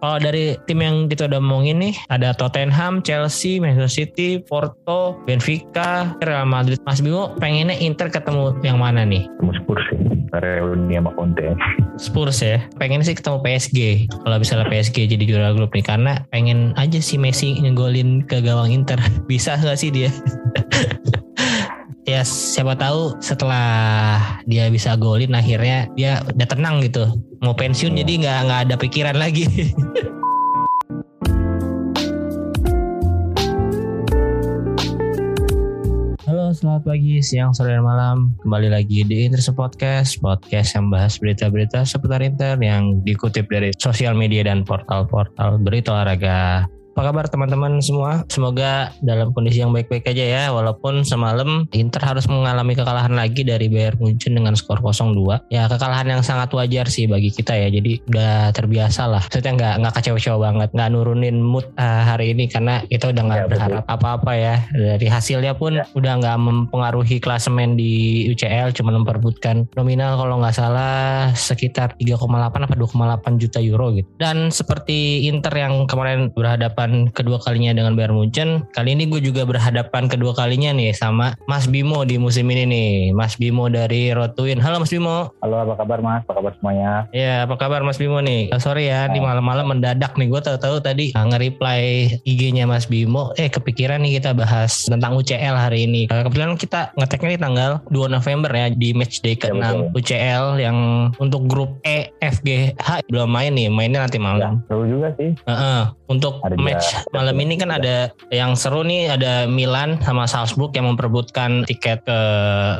Kalau dari tim yang kita udah omongin nih, ada Tottenham, Chelsea, Manchester City, Porto, Benfica, Real Madrid. Mas Bimo pengennya Inter ketemu yang mana nih? Ketemu Spurs sih. Reuni sama Conte. Spurs ya. Pengen sih ketemu PSG. Kalau misalnya PSG jadi juara grup nih, karena pengen aja si Messi ngegolin ke gawang Inter. Bisa nggak sih dia? ya siapa tahu setelah dia bisa golin akhirnya dia udah tenang gitu. Mau pensiun jadi nggak nggak ada pikiran lagi. Halo, selamat pagi, siang, sore, dan malam. Kembali lagi di Interest Podcast, podcast yang bahas berita-berita seputar Inter yang dikutip dari sosial media dan portal-portal berita olahraga apa kabar teman-teman semua? Semoga dalam kondisi yang baik-baik aja ya. Walaupun semalam Inter harus mengalami kekalahan lagi dari Bayern Munchen dengan skor 0-2. Ya kekalahan yang sangat wajar sih bagi kita ya. Jadi udah terbiasa lah. Maksudnya nggak nggak kecewa-kecewa banget, nggak nurunin mood uh, hari ini karena kita udah nggak ya, berharap apa-apa ya. Dari hasilnya pun ya. udah nggak mempengaruhi klasemen di UCL, cuma memperbutkan nominal kalau nggak salah sekitar 3,8 apa 2,8 juta euro gitu. Dan seperti Inter yang kemarin berhadapan berhadapan kedua kalinya dengan Bayern Munchen. Kali ini gue juga berhadapan kedua kalinya nih sama Mas Bimo di musim ini nih. Mas Bimo dari Rotuin. Halo Mas Bimo. Halo, apa kabar Mas? Apa kabar semuanya? Ya, apa kabar Mas Bimo nih? Oh, sorry ya, di malam-malam mendadak nih. Gue tahu-tahu tadi uh, nge-reply IG-nya Mas Bimo. Eh, kepikiran nih kita bahas tentang UCL hari ini. Uh, kebetulan kita ngeteknya di tanggal 2 November ya di match day ke-6 ya, UCL yang untuk grup E, F, G, H belum main nih. Mainnya nanti malam. Ya, seru juga sih. Uh -uh. Untuk Ada match malam ini kan ada yang seru nih ada Milan sama Salzburg yang memperebutkan tiket ke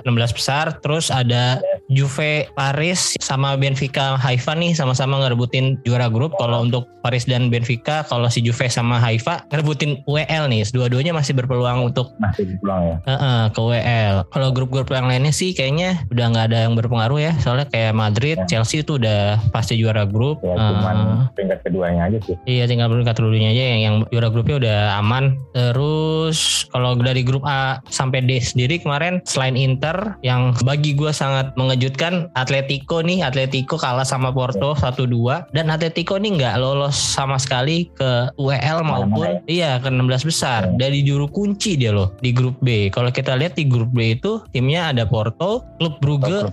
16 besar. Terus ada Juve Paris sama Benfica Haifa nih sama-sama ngerebutin juara grup. Kalau untuk Paris dan Benfica kalau si Juve sama Haifa ngerebutin WL nih. Dua-duanya masih berpeluang untuk masih berpeluang ya. Uh -uh, ke WL kalau grup-grup yang lainnya sih kayaknya udah nggak ada yang berpengaruh ya. Soalnya kayak Madrid ya. Chelsea itu udah pasti juara grup. Ya, cuman uh, peringkat keduanya aja sih. Iya tinggal peringkat keduanya aja yang, yang juara grupnya udah aman. Terus kalau dari grup A sampai D sendiri kemarin selain Inter yang bagi gue sangat mengejutkan Atletico nih Atletico kalah sama Porto 1-2 dan Atletico nih nggak lolos sama sekali ke UEL maupun iya ke 16 besar iya. dari juru kunci dia loh di grup B. Kalau kita lihat di grup B itu timnya ada Porto, Klub Brugge,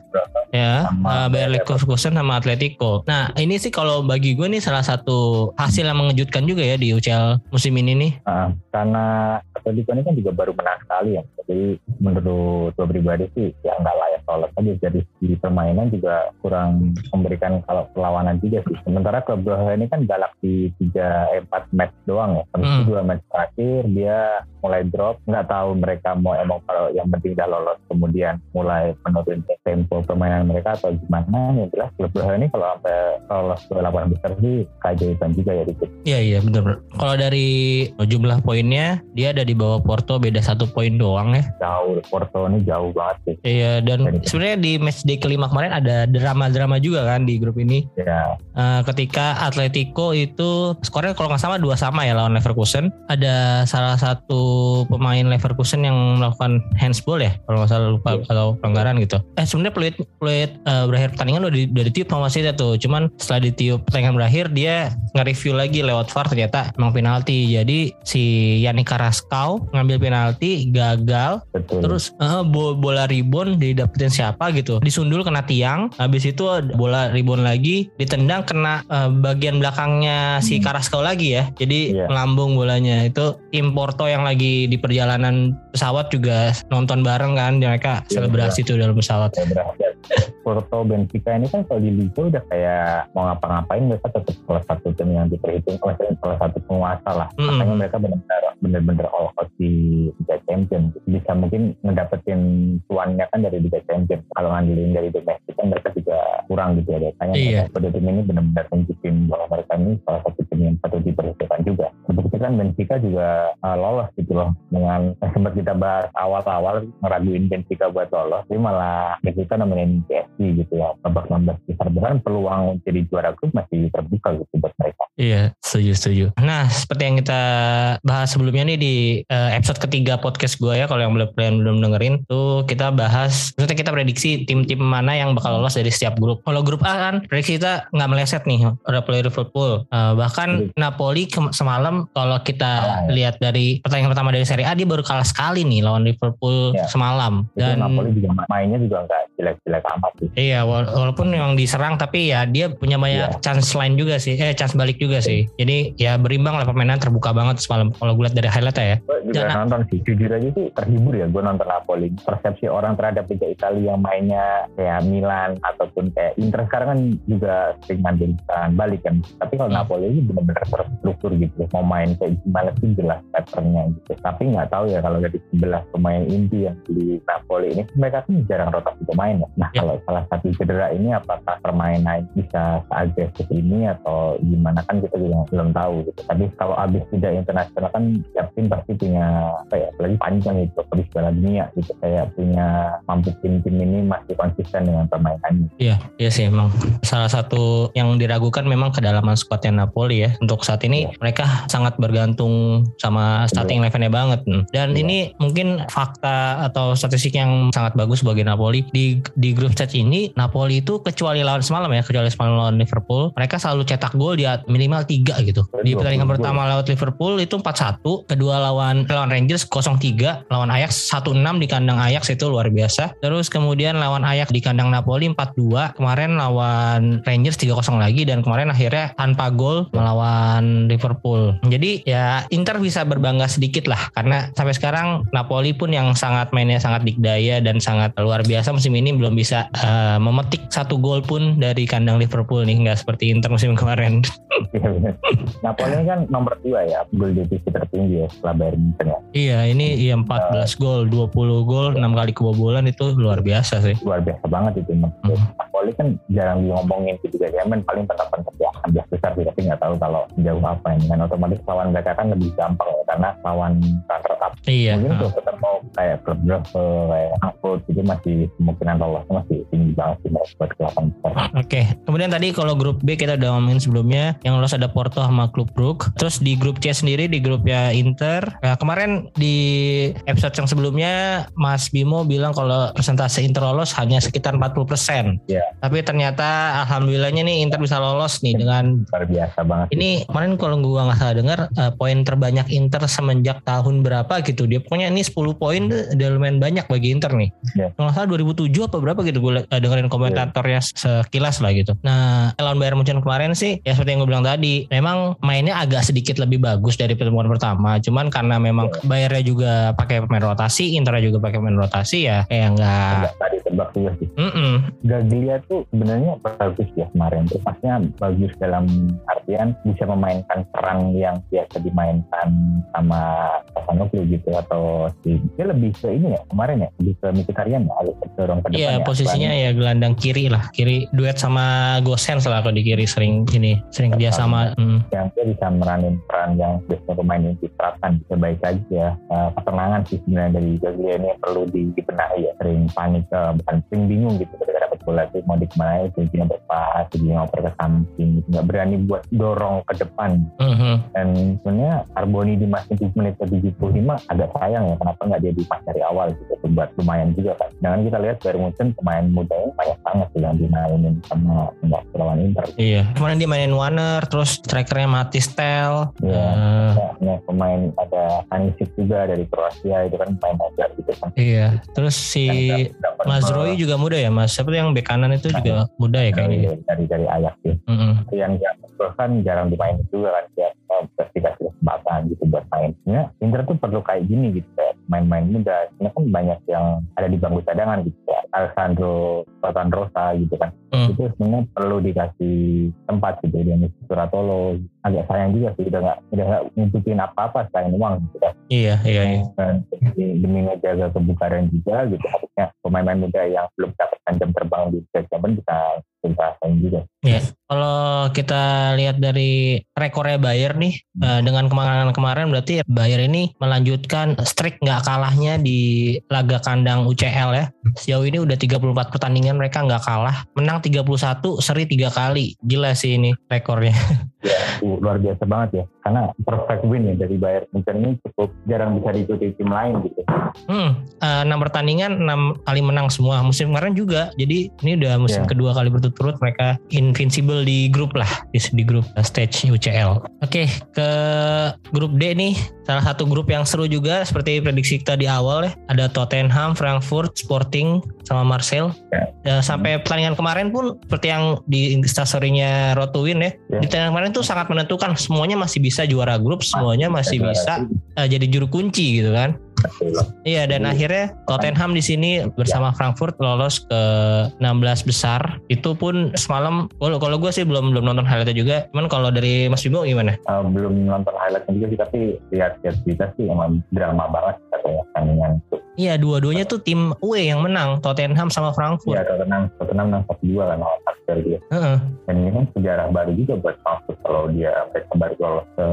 ya uh, Bayer Leverkusen sama Atletico. Nah ini sih kalau bagi gue nih salah satu hasil yang mengejutkan juga ya di UCL musim ini nih. Uh, karena Atletico ini kan juga baru menang sekali ya. Jadi menurut gue pribadi sih ya nggak layak aja. Jadi di permainan juga kurang memberikan kalau perlawanan juga sih. Sementara klub Braga ini kan galak di tiga empat match doang ya. Habis hmm. dua match terakhir dia mulai drop. Nggak tahu mereka mau emang kalau yang penting udah lolos kemudian mulai menurun tempo permainan mereka atau gimana yang jelas klub Braga ini kalau sampai lolos ke delapan besar sih keajaiban juga ya dikit. Iya iya benar. Kalau dari jumlah poinnya dia ada di bawah Porto beda satu poin doang ya. Jauh Porto ini jauh banget sih. Iya dan sebenarnya di match day kelima kemarin ada drama-drama juga kan di grup ini. Iya. Uh, ketika Atletico itu skornya kalau nggak sama dua sama ya lawan Leverkusen. Ada salah satu pemain Leverkusen yang melakukan handsball ya kalau nggak salah lupa yeah. atau pelanggaran gitu. Eh sebenarnya peluit peluit uh, berakhir pertandingan udah, di, udah ditiup sama Wasitnya tuh. Cuman setelah ditiup pertandingan berakhir dia nge-review lagi lewat VAR ternyata emang penalti. Jadi si Yannick Carrasco ngambil penalti gagal. Betul. Terus uh, bola ribon didapetin siapa gitu. Disundul kena tiang. Habis itu bola ribon lagi ditendang kena uh, bagian belakangnya si hmm. Carrasco lagi ya. Jadi yeah. melambung bolanya. Itu tim Porto yang lagi di perjalanan pesawat juga nonton bareng kan. Mereka yeah, selebrasi yeah. tuh dalam pesawat. Yeah, Porto Benfica ini kan kalau di Liga udah kayak mau ngapa-ngapain mereka tetap salah satu tim yang diperhitung salah satu penguasa lah. Mm. Makanya mereka benar-benar bener-bener all out di Liga Champions bisa mungkin ngedapetin tuannya kan dari Liga Champions kalau ngandelin dari domestik kan mereka juga kurang gitu ya kayaknya Iya. pada tim ini benar-benar tunjukin bahwa mereka ini salah satu tim yang patut diperhitungkan juga. Seperti kan Benfica juga uh, lolos gitu loh. Dengan yang sempat kita bahas awal-awal ngeraguin Benfica buat lolos tapi malah Benfica nemenin PSG gitu ya. Babak 16 besar besar peluang jadi juara grup masih terbuka gitu buat mereka. Iya, setuju setuju. Nah, seperti yang kita bahas sebelumnya nih di eh, episode ketiga podcast gue ya, kalau yang belum kalian belum dengerin, tuh kita bahas, maksudnya kita prediksi tim-tim mana yang bakal lolos dari setiap grup. Kalau grup A kan, prediksi kita nggak meleset nih, udah play Liverpool. Eh, bahkan Napoli ke- semalam, kalau kita Kalah ya. lihat dari pertandingan pertama dari Serie A, dia baru kalah sekali nih lawan Liverpool Ya. semalam. itu Dan Napoli juga ma- mainnya juga nggak jelek-jelek amat sih Iya, wala- walaupun memang diserang tapi ya dia punya banyak Iya. chance lain juga sih, eh chance balik juga sih. Jadi ya berimbang lah permainan terbuka banget semalam kalau gue lihat dari highlight ya. gue juga Jangan- nonton sih jujur aja sih terhibur ya gue nonton Napoli persepsi orang terhadap Liga Italia yang mainnya kayak Milan ataupun kayak Inter sekarang kan juga sering serangan balik kan. Tapi kalau Hmm. Napoli ini benar-benar terstruktur gitu mau main kayak gimana sih jelas patternnya gitu. Tapi nggak tahu ya kalau dari 11 pemain inti yang di Napoli ini mereka kan jarang rotasi pemain ya. Nah Ya. kalau salah satu cedera ini apakah permainan bisa seagresif ini atau gimana? Kan kita juga belum tahu gitu. Tapi kalau abis tidak internasional kan tiap tim pasti punya apa ya apalagi panjang gitu habis Piala Dunia gitu kayak punya mampu tim-tim ini masih konsisten dengan permainannya Iya, iya sih emang salah satu yang diragukan memang kedalaman skuadnya Napoli ya. Untuk saat ini Iya. mereka sangat bergantung sama starting eleven-nya banget. Dan Iya. ini mungkin fakta atau statistik yang sangat bagus bagi Napoli di di grup stage ini Napoli itu kecuali lawan semalam ya, kecuali semalam lawan Liverpool, mereka selalu cetak gol di minimal 3 gitu. Di 20 pertandingan pertama lawan Liverpool itu 4-1, kedua lawan lawan Rangers 0-3, lawan Ajax 1-6 di kandang Ajax itu luar biasa. Terus kemudian lawan Ajax di kandang Napoli 4-2, kemarin lawan Rangers 3-0 lagi dan kemarin akhirnya tanpa gol melawan Liverpool. Jadi ya Inter bisa berbangga sedikit lah karena sampai sekarang Napoli pun yang sangat mainnya sangat dikdaya dan sangat luar biasa musim ini belum bisa eh, memetik satu gol pun dari kandang Liverpool nih nggak seperti Inter musim kemarin. Napoli ini kan nomor dua ya gol defisit tertinggi ya setelah Bayern Munchen ya Iya ini iya 14 gol, 20 gol, 6 kali kebobolan itu luar biasa sih. luar biasa banget itu Hmm. Napoli kan jarang ngomongin di Liga Jerman paling pasti akan biasa besar sih tapi nggak tahu kalau jauh apa ini kan otomatis lawan mereka kan lebih gampang ya karena lawan runner up Iya. mungkin ah. tuh ketemu kayak klub kayak Frankfurt itu masih kemungkinan lolosnya masih tinggi banget sih mereka buat ke delapan besar Oke, kemudian tadi kalau grup B kita udah ngomongin sebelumnya yang lolos ada Porto sama klub Brugge. Terus di grup C sendiri di grupnya Inter. Nah, kemarin di episode yang sebelumnya Mas Bimo bilang kalau persentase Inter lolos hanya sekitar 40%. Iya. Tapi ternyata alhamdulillahnya nih Inter bisa lolos nih dengan luar biasa banget. Ini kemarin kalau gua nggak salah dengar eh, poin terbanyak Inter semenjak tahun berapa gitu. Dia pokoknya ini 10 poin udah lumayan banyak bagi Inter nih. Kalau nggak salah 2007 apa berapa gitu gue dengerin komentatornya sekilas lah gitu. Nah lawan Bayern Munchen kemarin sih ya seperti yang gue bilang tadi memang mainnya agak sedikit lebih bagus dari pertemuan pertama. Cuman karena memang Bayernnya juga pakai pemain rotasi Internya juga pakai pemain rotasi ya kayak nggak Tadi tebak juga sih. Mm-mm. Gaglia tuh sebenarnya bagus ya kemarin. Tuh maksudnya bagus dalam artian bisa memainkan serang yang biasa dimainkan sama Pasanoglu gitu atau si dia lebih ke ini ya kemarin ya lebih ke Mkhitaryan ya agak dorong ke depan Iya ya. posisinya ya gelandang kiri lah. Kiri duet sama Gosens lah kalau di kiri sering ini sering kerja sama hmm. yang dia bisa meranin peran yang biasanya pemain ini diterapkan bisa baik ya Eh, ketenangan sih sebenarnya dari Gaglia ini yang perlu di- dibenahi ya sering panik eh, bukan bingung gitu ketika dapat bola itu mau dikemana itu dia berpas dia ngoper ke samping gitu. nggak berani buat dorong ke depan Mhm. dan sebenarnya Arboni di masih di menit ke 75 agak sayang ya kenapa nggak dia di pas dari awal gitu Itu buat lumayan juga kan dengan kita lihat Bayern Munchen pemain mudanya banyak banget tuh yang dimainin sama sama lawan Inter Iya kemarin dia mainin Warner terus strikernya Matis Tel Iya. Eh, Ya, pemain ada Anisic juga dari Kroasia itu kan pemain muda gitu kan. iya terus si Yang Mas Roy juga muda ya Mas siapa yang bek kanan itu juga muda ya kayaknya ya? dari dari, Ajax sih. Mm-mm. Yang yang kan jarang dimainin juga kan eh, pasti kasih kesempatan gitu buat main. Ya, Inter tuh perlu kayak gini gitu kayak main-main muda. Ini kan banyak yang ada di bangku cadangan gitu ya. Alessandro Rosa gitu kan Hmm. itu sebenarnya perlu dikasih tempat gitu dia mesti Suratolo agak sayang juga sih udah nggak udah nggak ngikutin apa-apa selain uang gitu kan Iya, iya, iya. dan demi, ngejaga kebugaran juga gitu harusnya pemain-pemain muda yang belum dapatkan jam terbang di Liga bisa dirasain juga Iya. Kalau kita lihat dari rekornya Bayer nih eh, dengan kemenangan kemarin berarti Bayer ini melanjutkan streak nggak kalahnya di laga kandang UCL ya. Sejauh ini udah 34 pertandingan mereka nggak kalah, menang 31, seri tiga kali. Gila sih ini rekornya. ya luar biasa banget ya karena perfect win ya dari Bayern Munchen ini cukup jarang bisa diikuti tim lain gitu Hmm, enam pertandingan, enam kali menang semua. Musim kemarin juga. Jadi ini udah musim Iya. kedua kali berturut-turut mereka invincible di grup lah di, di grup eh, stage UCL. Oke, ke grup D nih. Salah satu grup yang seru juga seperti prediksi kita di awal ya. Ada Tottenham, Frankfurt, Sporting, sama Marcel. Ya. Ya, sampai pertandingan kemarin pun seperti yang di instastorynya Road to Win ya. Ya. Di pertandingan kemarin tuh sangat menentukan. Semuanya masih bisa juara grup, semuanya masih bisa eh, jadi juru kunci gitu kan. Iya dan Jadi- akhirnya Tottenham di sini bersama Frankfurt lolos ke 16 besar. Itu pun semalam kalau kalau gue sih belum belum nonton highlightnya juga. Cuman kalau dari Mas Bimo gimana? Uh, belum nonton highlightnya juga sih tapi lihat-lihat berita sih emang drama banget katanya tandingan itu Iya dua-duanya tuh tim away yang menang Tottenham sama Frankfurt. ya Tottenham Tottenham menang satu dua kan lawan Arsenal dia Heeh. dan ini kan sejarah baru juga buat Frankfurt kalau dia mereka baru lolos ke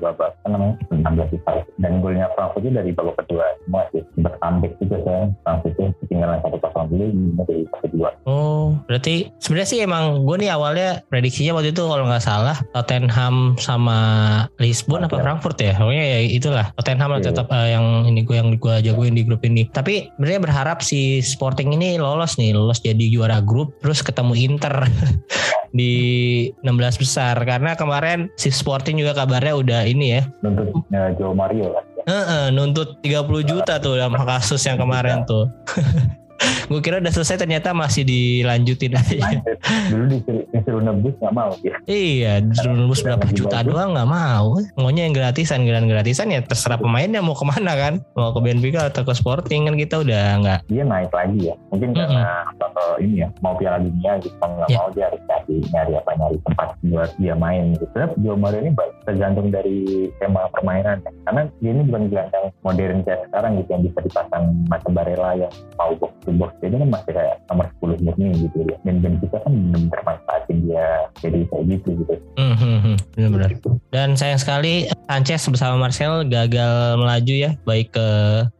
babak apa namanya 16 besar dan golnya Frankfurt itu dari babak kedua semua sih bertambik juga saya Frankfurt itu ketinggalan satu kosong dulu ini dari babak kedua Oh berarti sebenarnya sih emang gue nih awalnya prediksinya waktu itu kalau nggak salah Tottenham sama Lisbon apa Oke. Frankfurt ya. Pokoknya ya itulah Tottenham lah Iya. tetap eh, yang ini gue yang gue jagoin di grup ini. Tapi sebenarnya berharap si Sporting ini lolos nih, lolos jadi juara grup terus ketemu Inter di 16 besar karena kemarin si Sporting juga kabarnya udah ini ya nuntut uh, Joe Mario Heeh, nuntut 30 juta tuh dalam kasus yang kemarin tuh. Gue kira udah selesai ternyata masih dilanjutin aja. dulu disuruh, disuruh nebus nggak mau dia Iya, disuruh nembus berapa juta doang nggak mau. Maunya yang gratisan, gran gratisan ya terserah pemainnya mau ke mana kan. Mau ke Benfica atau ke Sporting kan kita udah nggak. dia naik lagi ya mungkin Mm-mm. karena contoh ini ya mau piala dunia gitu nggak Ya. mau dia harus nyari nyari apa nyari tempat buat dia main gitu. Sebenarnya Joe Mario ini tergantung dari tema permainan ya. karena dia ini bukan gelandang modern kayak sekarang gitu yang bisa dipasang macam Barella yang mau box to box. Jadi kan masih kayak nomor 10 murni gitu ya. Dan Benfica kan benar-benar manfaatin dia jadi kayak gitu gitu Hmm, hmm, hmm, benar-benar. Dan sayang sekali Sanchez bersama Marcel gagal melaju ya, baik ke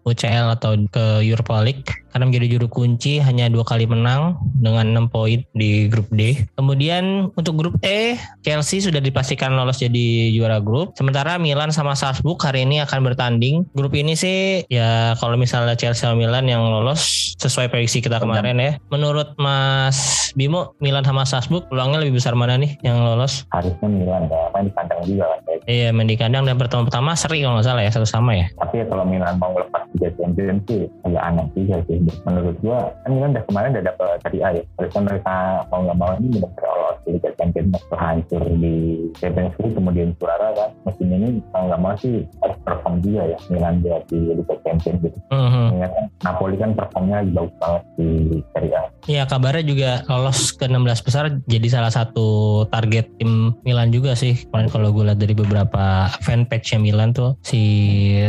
UCL atau ke Europa League karena menjadi juru kunci hanya dua kali menang dengan 6 poin di grup D. Kemudian untuk grup E, Chelsea sudah dipastikan lolos jadi juara grup. Sementara Milan sama Salzburg hari ini akan bertanding. Grup ini sih ya kalau misalnya Chelsea sama Milan yang lolos sesuai prediksi kita kemarin ya. Menurut Mas Bimo, Milan sama Salzburg peluangnya lebih besar mana nih yang lolos? harusnya Milan ya main di kandang juga kan Iya main di kandang dan pertemuan pertama seri kalau nggak salah ya satu sama ya. tapi ya kalau Milan mau lepas Liga Champions sih agak aneh juga sih. Menurut gua kan Milan udah kemarin udah dapet Serie A ya. Harusnya mereka mau nggak mau ini benar-benar lolos Liga Champions. Hancur di Champions League kemudian juara kan. Musim ini mau nggak mau sih harus perform juga ya Milan dia di Liga Champions gitu. Mhm. Mengingat kan Napoli kan performnya bagus banget di Serie A. Iya kabarnya juga lolos ke 16 besar jadi salah satu target tim Milan juga sih. Kemarin kalau gue lihat dari beberapa fanpage Milan tuh si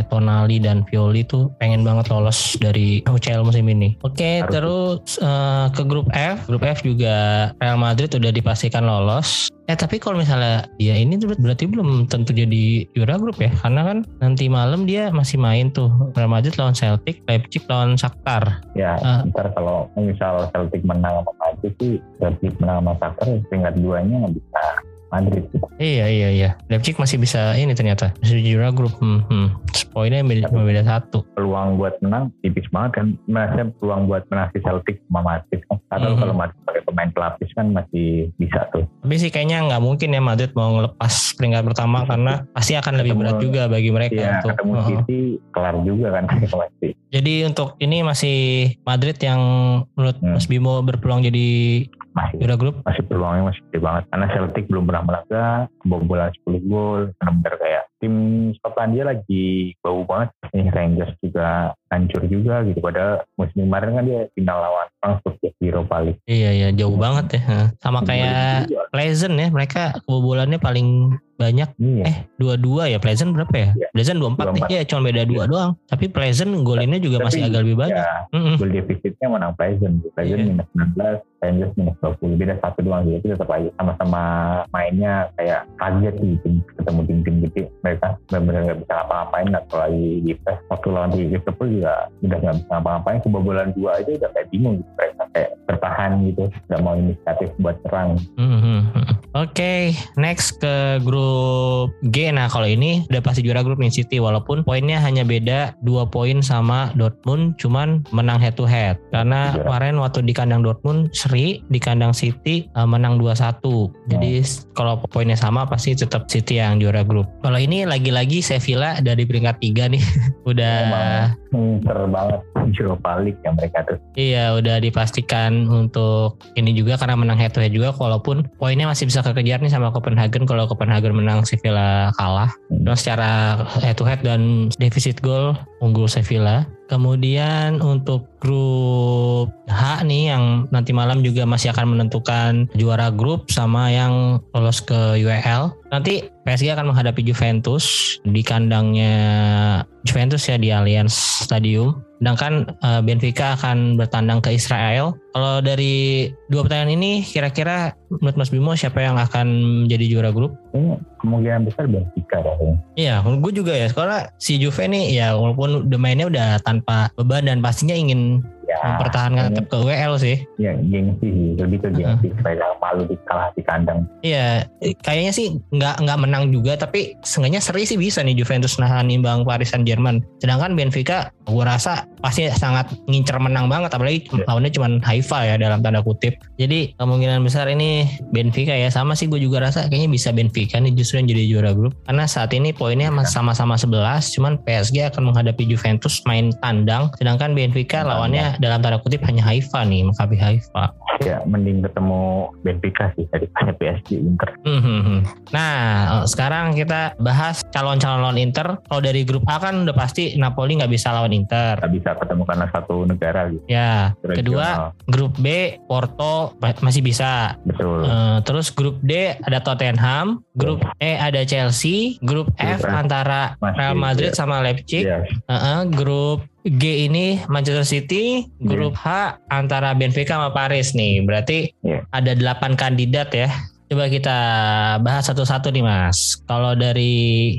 Tonali dan Violi tuh pengen banget lolos dari UCL musim ini. Oke Harus. terus eh, ke grup F, grup F juga Real Madrid udah dipastikan lolos. Eh tapi kalau misalnya dia ini tuh berarti belum tentu jadi juara grup ya karena kan nanti malam dia masih main tuh Real Madrid lawan Celtic, Leipzig lawan Shakhtar. ya Ah. ntar kalau misal Celtic menang sama Madrid sih Celtic menang sama Shakhtar peringkat duanya nggak bisa Madrid gitu. Iya iya iya. Leipzig masih bisa ini ternyata bisa juara grup. Hmm, hmm. Poinnya beda, cuma beda satu. peluang buat menang tipis banget kan merasa peluang buat menang si Celtic sama Madrid kan atau Mhm. kalau Madrid pemain pelapis kan masih bisa tuh Tapi sih kayaknya nggak mungkin ya Madrid mau ngelepas peringkat pertama karena pasti akan lebih Ketemu- berat juga bagi mereka Iya untuk. ketemu Heeh. City kelar juga kan pasti Jadi untuk ini masih Madrid yang menurut Hmm. Mas Bimo berpeluang jadi masih juara grup. masih peluangnya masih gede banget karena Celtic belum pernah melaga kebobolan 10 gol benar-benar kayak tim Skotlandia lagi bau banget ini Rangers juga hancur juga gitu. Padahal musim kemarin kan dia final lawan Frankfurt ya di Europa League. Iya iya jauh banget ya. Sama kayak Pleasant ya, mereka kebobolannya paling banyak Iya. eh dua-dua ya Pleasant berapa ya? Iya. Pleasant 24 nih 24. ya cuma beda dua doang. Tapi Pleasant golinnya juga Tapi, masih agak lebih banyak. Ya, Mm-mm. gol defisitnya menang Pleasant. Pleasant Iya. minus 19, Rangers minus 20. Beda satu doang gitu. Tetap aja sama-sama mainnya kayak kaget gitu. Ketemu tim-tim gede. Mereka benar-benar nggak bisa ngapa-ngapain. Atau lagi di press. Waktu lawan di Liverpool juga udah nggak bisa ngapa-ngapain. Kebobolan dua aja udah kayak bingung gitu. Mereka kayak bertahan gitu. Nggak mau inisiatif buat serang. Mhm. Oke, next ke grup G. Nah, kalau ini udah pasti juara grup nih City walaupun poinnya hanya beda 2 poin sama Dortmund, cuman menang head to head. Karena Iya. kemarin waktu di kandang Dortmund seri, di kandang City eh, menang 2-1. Jadi s- kalau poinnya sama pasti tetap City yang juara grup. Kalau ini lagi-lagi Sevilla dari peringkat 3 nih. udah Emang pinter banget. Europa League ya mereka tuh. Iya udah dipastikan untuk ini juga karena menang head to head juga walaupun poinnya masih bisa kekejar nih sama Copenhagen kalau Copenhagen menang Sevilla kalah. Dan secara head to head dan defisit gol unggul Sevilla. Kemudian untuk grup H nih yang nanti malam juga masih akan menentukan juara grup sama yang lolos ke UEL. Nanti PSG akan menghadapi Juventus di kandangnya Juventus ya di Allianz Stadium. Sedangkan eh, Benfica akan bertandang ke Israel. Kalau dari dua pertandingan ini kira-kira menurut Mas Bimo siapa yang akan menjadi juara grup? Ini kemungkinan besar Benfica ya. Iya, gue juga ya. Karena si Juve nih ya walaupun udah mainnya udah tanpa beban dan pastinya ingin Ya, mempertahankan tetap ke WL sih. ya gengsi sih lebih ke gengsi supaya gak malu dikalah di kandang Iya, kayaknya sih nggak nggak menang juga, tapi seenggaknya seri sih bisa nih Juventus nahan imbang Paris Saint Germain. Sedangkan Benfica, gue rasa pasti sangat ngincer menang banget, apalagi Iya. lawannya cuma Haifa ya dalam tanda kutip. Jadi kemungkinan besar ini Benfica ya sama sih gue juga rasa kayaknya bisa Benfica nih justru yang jadi juara grup. Karena saat ini poinnya Iya. sama-sama 11, cuman PSG akan menghadapi Juventus main tandang, sedangkan Benfica lawannya dalam tanda kutip hanya Haifa nih, Maccabi Haifa. ya mending ketemu Benfica sih daripada PSG Inter Hmm. Nah, eh, sekarang kita bahas calon-calon lawan Inter. Kalau dari grup A kan udah pasti Napoli nggak bisa lawan Inter. gak bisa ketemu karena satu negara gitu Ya, Regional. kedua grup B Porto ma- masih bisa. betul Eh, terus grup D ada Tottenham, grup E ada Chelsea, grup F F antara Real Madrid ya. sama Leipzig. Iya, Eh, eh, grup G ini Manchester City, grup H antara Benfica sama Paris nih. Berarti Iya. ada 8 kandidat ya. Coba kita bahas satu-satu nih Mas. Kalau dari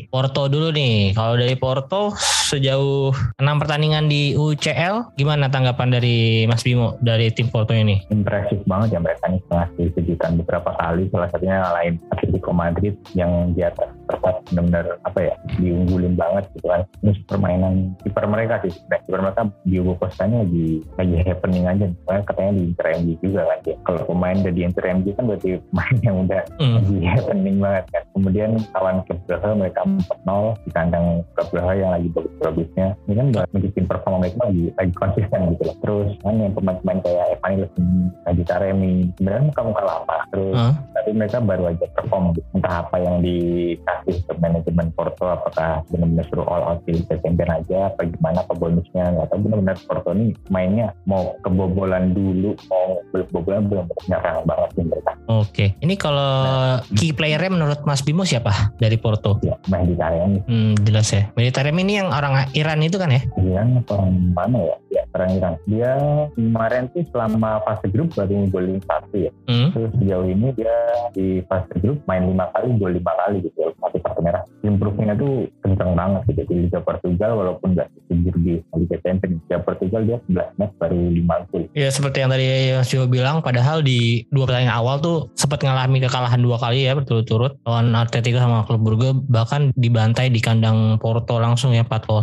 Porto dulu nih. Kalau dari Porto sejauh 6 pertandingan di UCL, gimana tanggapan dari Mas Bimo dari tim Porto ini? impresif banget ya mereka nih ngasih kejutan beberapa kali salah satunya lain Atletico Madrid yang di atas kertas benar-benar apa ya diunggulin banget gitu kan terus permainan kiper mereka sih sebenarnya kiper mereka Diogo Costanya lagi lagi happening aja soalnya katanya di Inter MG juga kan ya kalau pemain udah di Inter MG kan berarti pemain yang udah Hmm. lagi happening banget kan kemudian lawan klub Braga mereka 4-0 di kandang Braga yang lagi bagus-bagusnya ini kan udah menunjukin performa mereka lagi lagi konsisten gitu loh terus kan yang pemain-pemain kayak Evan Ilsen Adi Taremi sebenarnya muka-muka lama terus Hah? tapi mereka baru aja perform gitu. entah apa yang dikasih ke manajemen Porto apakah benar-benar suruh all out di Champion aja apa gimana apa bonusnya nggak tahu benar-benar Porto ini mainnya mau kebobolan dulu mau kebobolan belum nyerang banget sih mereka Oke. Ini kalau key playernya menurut Mas Bimo siapa dari Porto? ya main di Taremi Hmm, jelas ya. Militerem ini yang orang Iran itu kan ya? Iran orang mana ya ya orang Iran dia kemarin tuh selama fase grup baru golin satu ya Hmm. terus sejauh ini dia di fase grup main lima kali gol lima kali gitu ya satu kartu merah improve-nya tuh kenceng banget gitu di Liga Portugal walaupun nggak sejujur di Liga Champions Liga Portugal dia 11 match baru 5 gol Ya seperti yang tadi Mas Bimo bilang, padahal di dua pertandingan awal tuh sempat ngalami kekalahan dua kali ya berturut-turut lawan Atletico sama klub Brugge bahkan dibantai di kandang Porto langsung ya 4-0.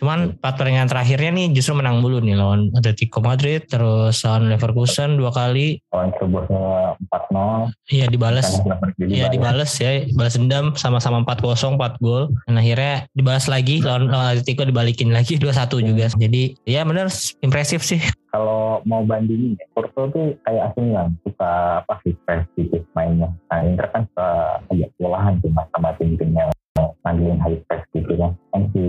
Cuman empat pertandingan terakhirnya nih justru menang dulu nih lawan Atletico Madrid terus lawan Leverkusen dua kali. lawan Coburnya 4-0 Iya dibales. jadi Iya dibales ya, balas dendam sama-sama 4-0 4 gol. Dan akhirnya dibalas lagi lawan, lawan Atletico dibalikin lagi 2-1 juga. Jadi ya bener impresif sih. kalau mau bandingin ya, Porto tuh kayak AC Milan suka apa sih sedikit mainnya nah Inter kan suka agak kelelahan tuh mas sama tim-tim yang manggilin high press gitu kan kan si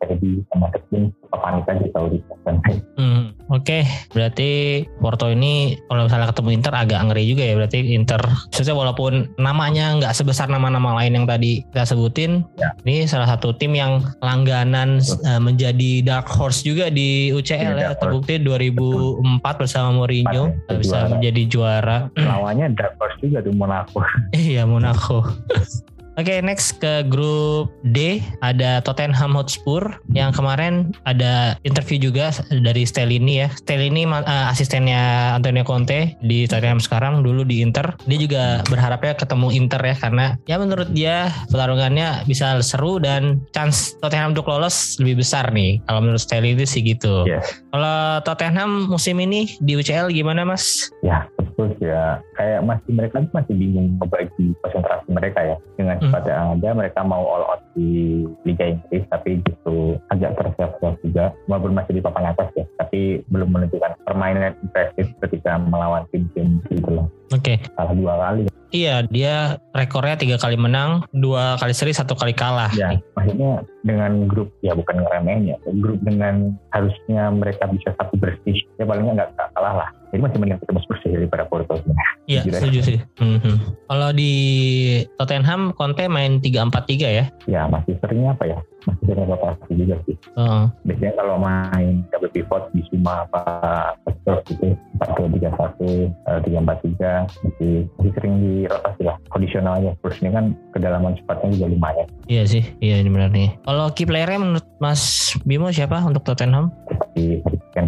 terjadi sama tim panik aja kalau di Hmm, Oke, berarti Porto ini kalau misalnya ketemu Inter agak ngeri juga ya. Berarti Inter, maksudnya walaupun namanya nggak sebesar nama-nama lain yang tadi kita sebutin, Ya. ini salah satu tim yang langganan eh, menjadi dark horse juga di UCL ya. dark Terbukti 2004 bersama Mourinho ya, bisa juara. menjadi juara. lawannya Dark Horse juga tuh Monaco Iya Monaco. Oke next ke grup D ada Tottenham Hotspur yang kemarin ada interview juga dari Stellini ya. Stellini eh, asistennya Antonio Conte di Tottenham sekarang dulu di Inter. Dia juga berharapnya ketemu Inter ya karena ya menurut dia pertarungannya bisa seru dan chance Tottenham untuk lolos lebih besar nih. Kalau menurut Stellini sih gitu. Yes. Kalau Tottenham musim ini di UCL gimana Mas? ya betul sih ya kayak masih mereka tuh masih bingung membagi konsentrasi mereka ya dengan Hmm. yang ada mereka mau all out di Liga Inggris tapi justru agak tersiap-siap juga walaupun masih di papan atas ya tapi belum menunjukkan permainan impresif ketika melawan tim-tim gitu loh Oke. salah dua kali Iya, dia rekornya tiga kali menang, dua kali seri, satu kali kalah. ya maksudnya dengan grup ya bukan ngeremehin ya grup dengan harusnya mereka bisa satu bersih ya paling nggak kalah lah jadi masih mending ketemu Spurs sih daripada Porto sebenarnya Iya, setuju sih. Mhm. Kalau di Tottenham, Conte main 3-4-3 ya. ya masih seringnya apa ya masih sering rotasi juga sih Heeh. biasanya kalau main double pivot di Suma apa terus gitu empat dua tiga satu eh, tiga empat tiga masih masih sering dirotasi lah kondisional aja terus ini kan kedalaman cepatnya juga lumayan Iya sih, iya ini benar nih. Kalau key playernya menurut Mas Bimo siapa untuk Tottenham? Harry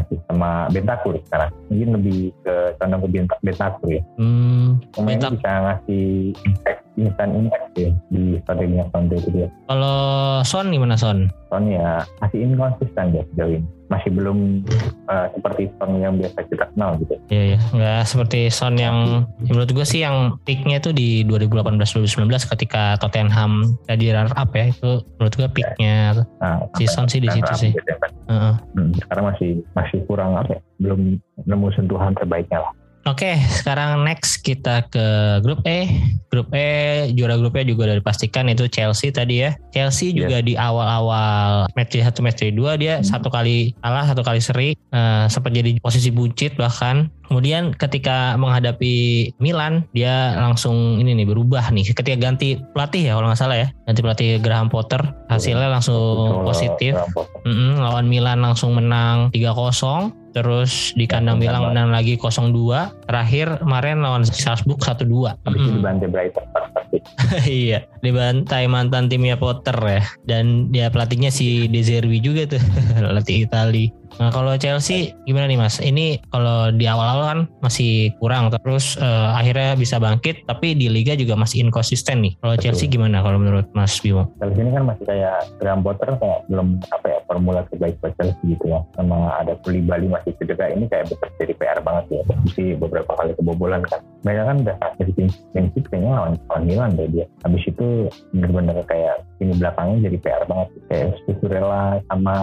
sih sama Bentakur sekarang mungkin lebih ke condong ke Benta- Bentakur ya Hmm, pemainnya Bentak- bisa ngasih impact instant impact ya di strateginya Conte itu dia kalau Son gimana Son? soalnya masih inkonsisten ya sejauh ini masih belum eh, seperti Son yang biasa kita kenal gitu Iya ya, nggak seperti Son yang ya menurut gue sih yang peaknya itu di 2018-2019 ketika Tottenham jadi runner up ya itu menurut gue peaknya nah, si Son sih di situ sih. gitu ya kan. Heeh. Hmm, sekarang masih masih kurang apa ya, belum nemu sentuhan terbaiknya lah. Oke, sekarang next kita ke grup E. Grup E juara grupnya juga udah dipastikan itu Chelsea tadi ya. Chelsea juga di awal-awal match day 1 match day 2 dia Hmm. satu kali kalah, satu kali seri, eh, sempat jadi posisi buncit bahkan. Kemudian ketika menghadapi Milan, dia langsung ini nih berubah nih. Ketika ganti pelatih ya kalau nggak salah ya, ganti pelatih Graham Potter, hasilnya langsung Kalau- positif. Potter. Mm-mm, lawan Milan langsung menang 3-0 terus di kandang Milan menang. lagi 0-2 terakhir kemarin lawan Salzburg 1-2 Habis itu dibantai Brighton iya dibantai mantan timnya Potter ya. Dan dia pelatihnya si De Zerbi juga tuh pelatih Itali nah kalau Chelsea gimana nih mas ini kalau di awal-awal kan masih kurang terus eh, akhirnya bisa bangkit tapi di Liga juga masih inkonsisten nih kalau. Chelsea gimana kalau menurut Mas Bimo Chelsea ini kan masih kayak Graham Potter kayak belum apa ya formula terbaik buat Chelsea gitu ya. Sama ada Koulibaly masih cedera ini kayak betul jadi PR banget ya. Mesti beberapa kali kebobolan kan. Mereka kan udah tim prinsip kayaknya lawan, lawan Milan deh dia. Habis itu bener-bener kayak ini belakangnya jadi PR banget. Kayak Strukturela sama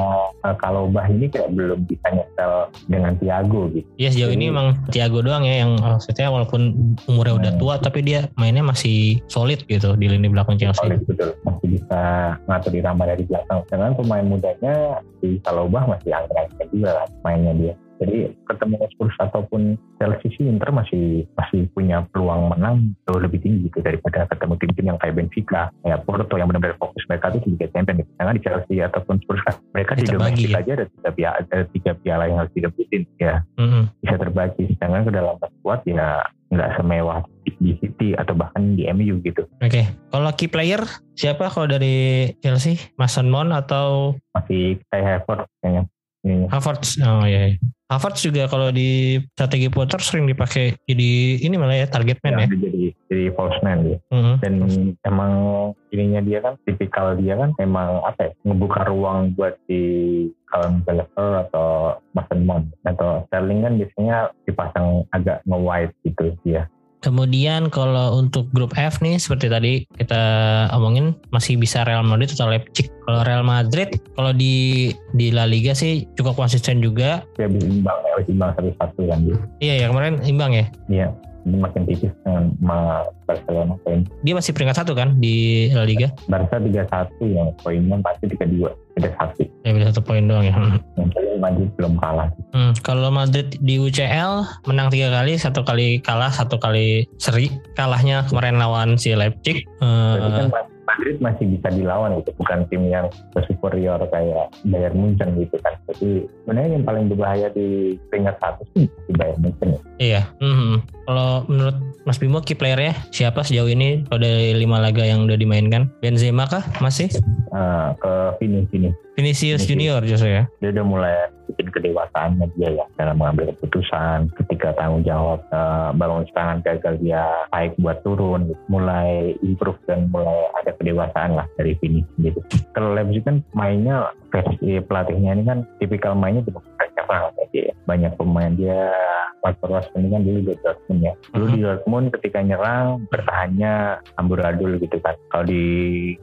uh, Kalobah ini kayak belum bisa nyetel dengan Thiago gitu. Ya sejauh ini emang Thiago doang ya yang maksudnya walaupun umurnya udah Hmm. tua tapi dia mainnya masih solid gitu di lini belakang Chelsea. solid betul masih bisa ngatur irama dari belakang dengan pemain mudanya di Kalobah masih angin-angin juga kan mainnya dia jadi ketemu Spurs ataupun Chelsea sih Inter masih masih punya peluang menang jauh lebih tinggi gitu daripada ketemu tim-tim yang kayak Benfica kayak Porto yang benar-benar fokus mereka tuh di Liga Champions gitu. karena di Chelsea ataupun Spurs kan mereka di domestik ya. aja ada tiga piala ada tiga piala yang harus direbutin ya Mm-mm. bisa terbagi sedangkan ke dalam squad ya nggak semewah di City atau bahkan di MU gitu Oke, kalau key player siapa kalau dari Chelsea? Mason Mount atau masih kayak Havertz kayaknya Ini. Havertz? Oh iya. iya. Havertz juga kalau di strategi Potter sering dipakai jadi ini malah ya target man Ya, ya. jadi jadi false man dia. Mm-mm. Dan emang ininya dia kan tipikal dia kan emang apa ya ngebuka ruang buat di Callum Gallagher atau Mason Mount atau Sterling kan biasanya dipasang agak nge-wide gitu dia. Kemudian kalau untuk grup F nih seperti tadi kita omongin masih bisa Real Madrid atau Leipzig. Kalau Real Madrid kalau di di La Liga sih cukup konsisten juga. Bisa imbang ya, bisa imbang satu-satu kan dia. Iya ya kemarin imbang ya. Iya, makin tipis dengan Barcelona poin. Dia masih peringkat satu kan di La Liga. Barca 31 yang poinnya pasti 32. beda satu Ya beda satu poin doang ya. Hmm. yang paling Madrid belum kalah Hmm, kalau Madrid di UCL menang tiga kali, satu kali kalah, satu kali seri. Kalahnya kemarin lawan si Leipzig. Berarti Eh, kan Madrid masih bisa dilawan gitu bukan tim yang superior kayak Bayern Munchen gitu kan jadi sebenarnya yang paling berbahaya di peringkat satu sih di Bayern Munchen ya. iya. Hmm. Kalau menurut Mas Bimo key playernya siapa sejauh ini kalau dari lima laga yang udah dimainkan? Benzema kah masih? Eh, ke Vini Vini Vinicius Vinicius. Junior justru ya. dia udah mulai bikin kedewasaannya dia ya dalam mengambil keputusan ketika tanggung jawab eh, bangun serangan gagal dia baik buat turun mulai improve dan mulai ada kedewasaan lah dari Vini gitu kalau Leipzig kan mainnya versi pelatihnya ini kan tipikal mainnya nyerang kayak dia banyak pemain dia faktor ini kan dulu di Dortmund ya dulu di Dortmund ketika nyerang bertahannya amburadul gitu kan. Kalau di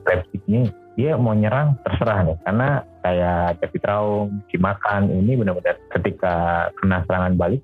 Leipzig ini dia mau nyerang terserah nih. Karena kayak David Raum, Cimakan ini benar-benar ketika kena serangan balik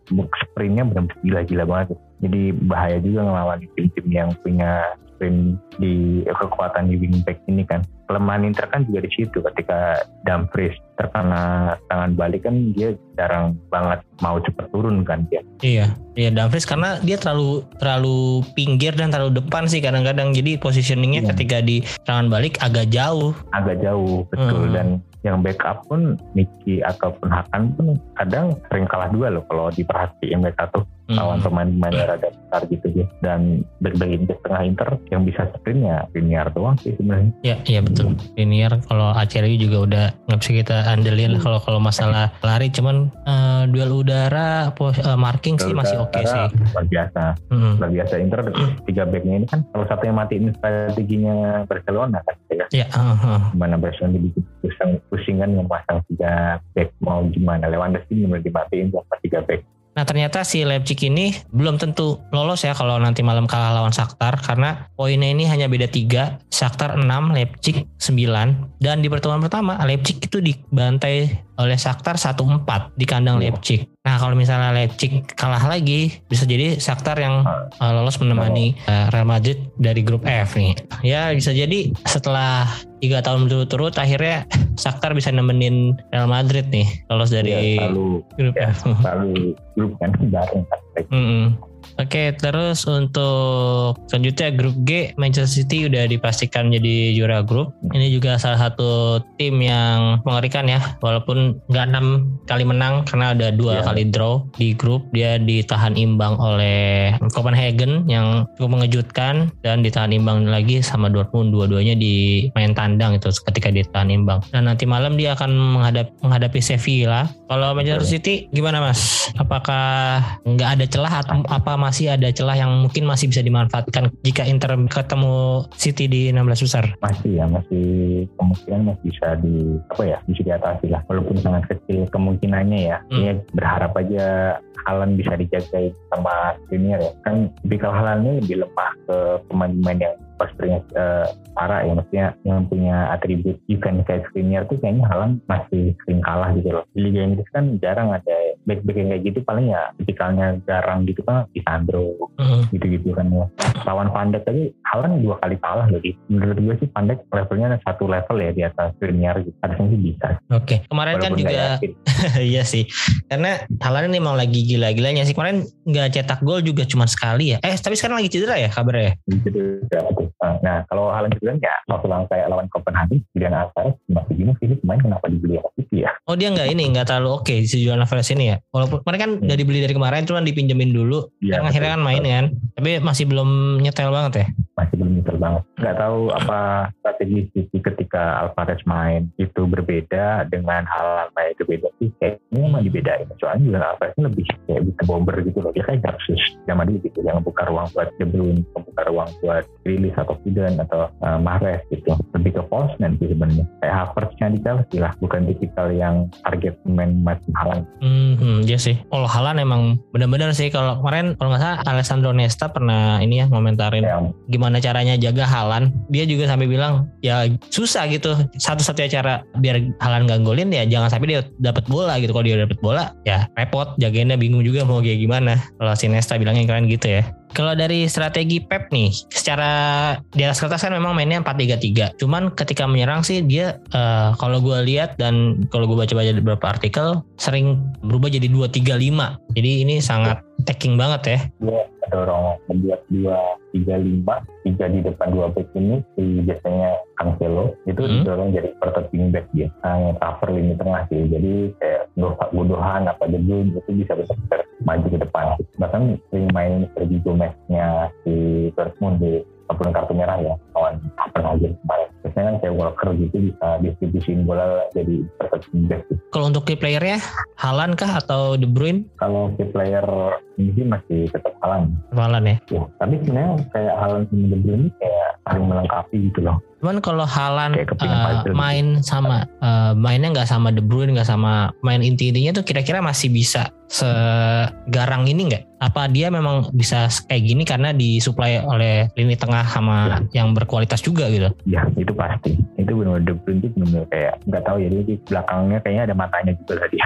sprintnya benar-benar gila-gila banget. Jadi bahaya juga ngelawan tim-tim yang punya sprint di kekuatan di wingback ini kan kelemahan Inter kan juga di situ ketika Dumfries terkena serangan balik kan dia jarang banget mau cepat turun kan dia Iya, iya Dumfries karena dia terlalu terlalu pinggir dan terlalu depan sih kadang-kadang. Jadi positioningnya Iya. ketika di serangan balik agak jauh. agak jauh betul Hmm. dan yang backup pun Miki ataupun Hakan pun kadang sering kalah juga loh kalau diperhatiin mereka tuh. Lawan pemain-pemain yang rada besar gitu ya. Dan back-back di tengah Inter yang bisa sprint ya Liniar doang sih sebenarnya. Ya, iya betul. Linear kalau Acerbi juga udah nggak bisa kita andelin kalau kalau masalah lari. Cuman eh, duel udara, pos- eh, marking sih masih oke Karena sih. luar biasa. Mm-mm. luar biasa. Inter tiga backnya ini kan salah satu yang matiin strateginya Barcelona kan ya. Ya, eh, eh. gimana Barcelona dibikin pusing, pusing kan memasang tiga back mau gimana. Lewandowski benar dimatiin sama tiga back Nah ternyata si Leipzig ini belum tentu lolos ya kalau nanti malam kalah lawan Shakhtar karena poinnya ini hanya beda 3, Shakhtar 6, Leipzig 9 dan di pertemuan pertama Leipzig itu dibantai oleh Shakhtar 1-4 di kandang Iya. Leipzig. Nah kalau misalnya Leipzig kalah lagi bisa jadi Shakhtar yang uh, lolos menemani uh, Real Madrid dari grup F nih. Ya bisa jadi setelah tiga tahun berturut-turut akhirnya Shakhtar bisa nemenin Real Madrid nih lolos dari ya, selalu grup ya. F. selalu grup kan bareng kan Mm-mm. Oke, terus untuk selanjutnya grup G Manchester City udah dipastikan jadi juara grup. Ini juga salah satu tim yang mengerikan ya, walaupun nggak enam kali menang karena ada dua Iya. kali draw di grup. Dia ditahan imbang oleh Copenhagen yang cukup mengejutkan dan ditahan imbang lagi sama Dortmund dua-duanya di main tandang itu ketika ditahan imbang. Dan nanti malam dia akan menghadap menghadapi Sevilla. Kalau Manchester City gimana Mas? Apakah nggak ada celah atau apa masih ada celah yang mungkin masih bisa dimanfaatkan jika Inter ketemu City di 16 besar? masih ya masih kemungkinan masih bisa di apa ya bisa diatasi lah. Walaupun sangat kecil kemungkinannya ya. Hmm. ya berharap aja Halan bisa dijaga sama Skriniar ya. Kan Halan ini lebih lemah ke pemain-pemain yang pastinya parah ya. Maksudnya yang punya atribut defense kayak Skriniar tuh kayaknya Halan masih sering kalah gitu loh. Di Liga Inggris kan jarang ada back-back yang kayak gitu paling ya tipikalnya garang gitu kan di Sandro Hmm. gitu-gitu kan ya. Lawan Pandek tadi Haaland dua kali kalah loh. Di. Menurut gue sih Pandek levelnya satu level ya di atas Skriniar gitu. Harusnya sih bisa. Oke, kemarin kan Walaupun nggak juga iya sih. Karena Haaland ini emang lagi gila-gilanya sih. Kemarin nggak cetak gol juga cuma sekali ya. Eh, tapi sekarang lagi cedera ya kabarnya ya? Gitu, ya. Nah kalau Haaland juga ya waktu lawan kayak lawan Copenhagen Julian Alvarez masih gini sih pemain kenapa dibeli City ya? Oh dia nggak ini nggak terlalu oke si Julian Alvarez ini ya. Walaupun kemarin kan Hmm. udah dibeli dari kemarin cuma dipinjemin dulu. Iya, kan akhirnya kan main kan. Tapi masih belum nyetel banget ya. masih belum nyesel banget. Nggak tahu apa strategi City ketika Alvarez main itu berbeda dengan hal main itu beda sih. Kayaknya emang dibedain. Soalnya juga Alvarez lebih kayak bisa bomber gitu loh. Dia kayak Garsus zaman dulu gitu. Yang buka ruang buat De Bruyne, membuka ruang buat rilis atau Zidane atau uh, Mahrez gitu. Lebih ke false nanti sebenarnya. Kayak Havertz-nya di Chelsea lah. Bukan tipikal yang target pemain macam Haaland. Hmm, hmm, iya sih. Kalau Haaland emang benar-benar sih. Kalau kemarin kalau nggak salah Alessandro Nesta pernah ini ya ngomentarin Yang gimana caranya jaga Halan. Dia juga sampai bilang ya susah gitu. Satu-satunya cara biar Halan gak golin ya jangan sampai dia dapat bola gitu. Kalau dia dapat bola ya repot. Jagainnya bingung juga mau kayak gimana. Kalau si Nesta bilangnya keren gitu ya kalau dari strategi Pep nih, secara di atas kertas kan memang mainnya 4-3-3. Cuman ketika menyerang sih dia uh, kalau gue lihat dan kalau gue baca-baca beberapa artikel sering berubah jadi 2-3-5. Jadi ini sangat taking banget ya. Dia dorong membuat dua tiga lima tiga di depan dua back ini si biasanya Cancelo itu hmm. didorong jadi protecting back dia yang cover lini tengah sih jadi kayak Gundogan apa Jebul itu bisa benar maju ke depan. Bahkan sering main Sergio Gomez-nya si Dortmund di walaupun kartu merah ya kawan apa aja kemarin. Biasanya kan kayak Walker gitu bisa distribusiin bola jadi perfect best. Kalau untuk key playernya Halan kah atau De Bruyne? Kalau key player ini sih masih tetap Halan Halan ya ya tapi sebenarnya kayak Halan sama De Bruyne kayak saling melengkapi gitu loh Cuman kalau Halan uh, main sama uh, mainnya nggak sama De Bruyne nggak sama main inti-intinya tuh kira-kira masih bisa segarang ini nggak? Apa dia memang bisa kayak gini karena disuplai oleh lini tengah sama ya. yang berkualitas juga gitu? Ya itu pasti. Itu benar De Bruyne itu benar kayak nggak tahu ya dia di belakangnya kayaknya ada matanya juga tadi.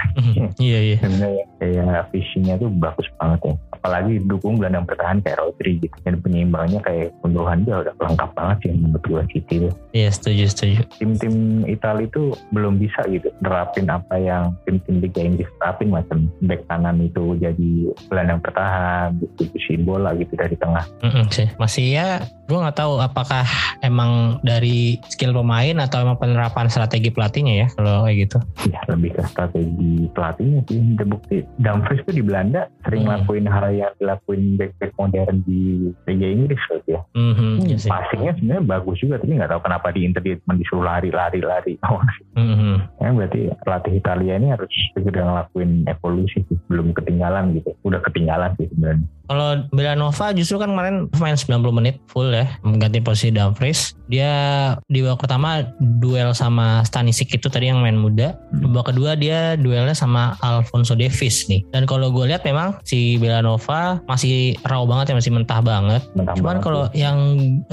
iya iya. Sebenarnya kayak fishingnya tuh bagus banget Apalagi dukung gelandang bertahan kayak Rodri gitu. Dan penyeimbangnya kayak Gundogan dia udah lengkap banget sih menurut gue City itu. Iya setuju setuju. Tim-tim Italia itu belum bisa gitu nerapin apa yang tim-tim Liga Inggris terapin macam back kanan itu jadi gelandang bertahan, distribusi bola gitu dari tengah. Mm -mm, sih. Masih ya gue nggak tahu apakah emang dari skill pemain atau emang penerapan strategi pelatihnya ya kalau kayak gitu. Ya lebih ke strategi pelatihnya sih. Terbukti Dumfries itu di Belanda sering hmm. lakuin hal yang dilakuin back-back modern di Liga Inggris loh ya mm-hmm, iya passingnya sebenarnya bagus juga tapi nggak tahu kenapa di Inter dia disuruh lari lari lari. Mm-hmm. ya berarti pelatih Italia ini harus segera ngelakuin evolusi sih. belum ketinggalan gitu. Udah ketinggalan sih sebenarnya kalau Belanova justru kan kemarin main 90 menit full ya mengganti posisi Dumfries. Dia di babak pertama duel sama Stanisic itu tadi yang main muda. Babak kedua dia duelnya sama Alfonso Davis nih. Dan kalau gue lihat memang si Belanova masih raw banget ya masih mentah banget. Mentah Cuman kalau yang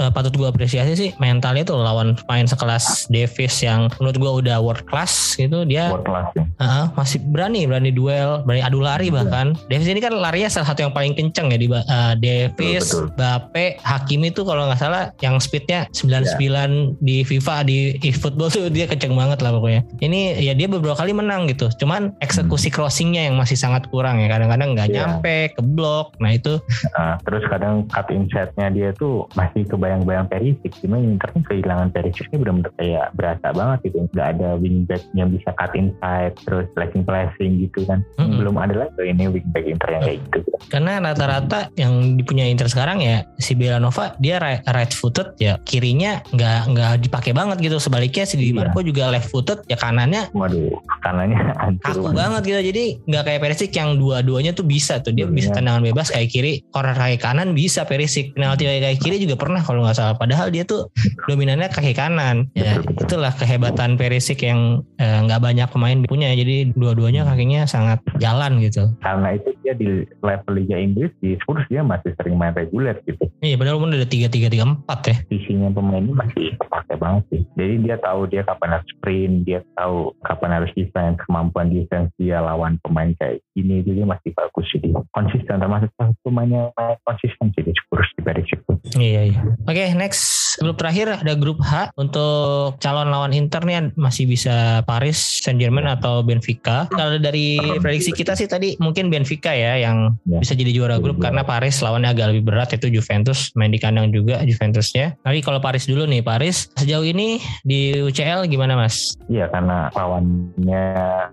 uh, patut gue apresiasi sih mentalnya tuh lawan main sekelas Davis yang menurut gue udah world class gitu dia world class, ya. uh, masih berani berani duel berani adu lari bahkan. Davis ini kan larinya salah satu yang paling kenceng kenceng ya di uh, Davis, betul, betul. Bape, Hakimi itu kalau nggak salah yang speednya 99 yeah. di FIFA di eFootball tuh dia kenceng banget lah pokoknya. Ini ya dia beberapa kali menang gitu. Cuman eksekusi hmm. crossingnya yang masih sangat kurang ya. Kadang-kadang nggak yeah. nyampe, ke blok. Nah itu. Uh, terus kadang cut insightnya dia tuh masih kebayang-bayang Perisic. Cuma Inter kehilangan Perisic ini benar-benar kayak berasa banget gitu. Nggak ada wingback yang bisa cut inside, terus flashing-flashing gitu kan. Mm -hmm. Belum ada lagi ini wingback Inter yang kayak gitu. Karena rata rata-rata yang dipunya Inter sekarang ya si Belanova dia right, right footed ya kirinya nggak nggak dipakai banget gitu. Sebaliknya si Di iya. Marco juga left footed ya kanannya waduh kanannya kaku banget. gitu. Jadi nggak kayak Perisic yang dua-duanya tuh bisa tuh. Dia bisa tendangan bebas kayak kiri corner kaki kanan bisa Perisic. Penalti kaki kiri juga pernah kalau nggak salah. Padahal dia tuh dominannya kaki kanan. Ya itulah kehebatan Perisic yang eh, nggak eh, banyak pemain punya. Jadi dua-duanya kakinya sangat jalan gitu. Karena itu dia di level Liga Inggris di Spurs dia masih sering main reguler gitu. Iya padahal pun ada tiga tiga tiga empat ya. Visinya pemain ini masih kepake banget sih. Jadi dia tahu dia kapan harus sprint, dia tahu kapan harus defense, kemampuan defense dia lawan pemain kayak ini jadi masih bagus sih dia. Konsisten termasuk pemainnya konsisten sih di Spurs di situ. Iya iya. Oke okay, next grup terakhir ada grup H untuk calon lawan Inter nih masih bisa Paris Saint Germain atau Benfica. Kalau dari prediksi kita sih tadi mungkin Benfica ya yang ya. bisa jadi juara grup karena Paris lawannya agak lebih berat itu Juventus main di kandang juga Juventusnya. Tapi kalau Paris dulu nih Paris sejauh ini di UCL gimana Mas? Iya karena lawannya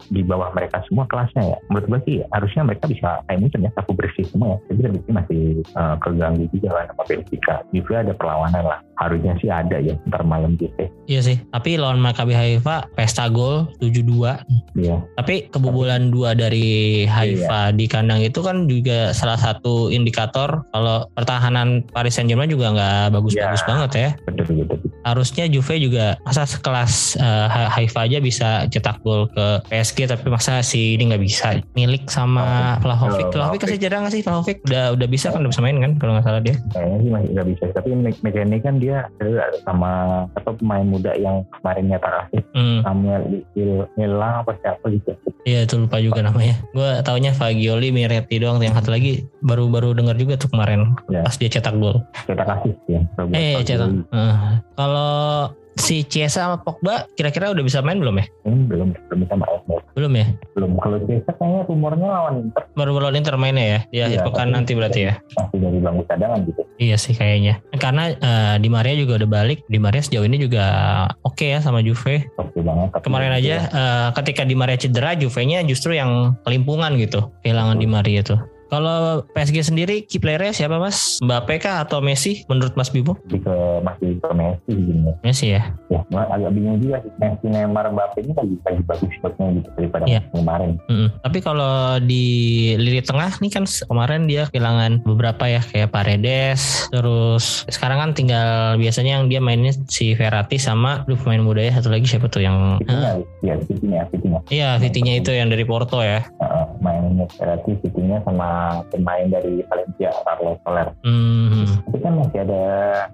di bawah mereka semua kelasnya ya. Menurut gue sih harusnya mereka bisa kayak mungkin ya sapu bersih semua ya. Jadi lebih masih uh, keganggu juga lah sama Benfica. Juve ada perlawanan lah. Harusnya sih ada ya ntar malam gitu. Iya sih. Tapi lawan Maccabi Haifa pesta gol 7-2. Iya. Tapi kebobolan dua dari Haifa iya. di kandang itu kan juga salah satu indikator kalau pertahanan Paris Saint Germain juga nggak bagus-bagus ya, banget ya. Betul, betul, Harusnya Juve juga masa sekelas uh, Haifa aja bisa cetak gol ke PSG tapi masa si ini nggak bisa milik sama Vlahovic. Vlahovic kasih jeda nggak sih Vlahovic? Udah udah bisa kan udah bisa main kan kalau nggak salah dia? Kayaknya sih masih nggak bisa tapi mekanik kan dia dia sama apa pemain muda yang kemarin nyata kasih Hmm. Samuel Nilang apa siapa gitu. Iya itu lupa juga namanya. Gue taunya Fagioli, Miretti doang. Yang satu lagi baru-baru dengar juga tuh kemarin Ya. pas dia cetak gol. Kita kasih sih ya. Eh cetak. Eh, Kalau si Chiesa sama Pogba kira-kira udah bisa main belum ya? Ini belum belum bisa main Belum ya? belum kalau Cesa kayaknya rumornya lawan Inter Baru baru Inter mainnya ya di akhir Iya, pekan nanti berarti ya? masih dari bangku cadangan gitu. Iya sih kayaknya. Karena eh, Di Maria juga udah balik. Di Maria sejauh ini juga oke ya sama Juve. Oke banget. Tapi Kemarin aja eh, ketika Di Maria cedera, Juve-nya justru yang kelimpungan gitu. Kehilangan Di Maria tuh. Kalau PSG sendiri key player-nya siapa Mas? Mbappe kah atau Messi menurut Mas Bimo? lebih ke masih ke Messi gini. Messi ya. Ya, agak bingung juga sih. Messi, Neymar, Mbappe ini lagi lagi bagus shotnya gitu daripada Iya. musim kemarin. Mm-mm. Tapi kalau di lini tengah nih kan kemarin dia kehilangan beberapa ya kayak Paredes, terus sekarang kan tinggal biasanya yang dia mainnya si Verratti sama lu pemain muda ya satu lagi siapa tuh yang Fitinya, ya Fitinya, Fitinya. Iya, Vitinya itu yang dari Porto ya. Uh, mainnya berarti Fitinya sama pemain dari Valencia, Carlos Soler. Hmm. Tapi kan masih ada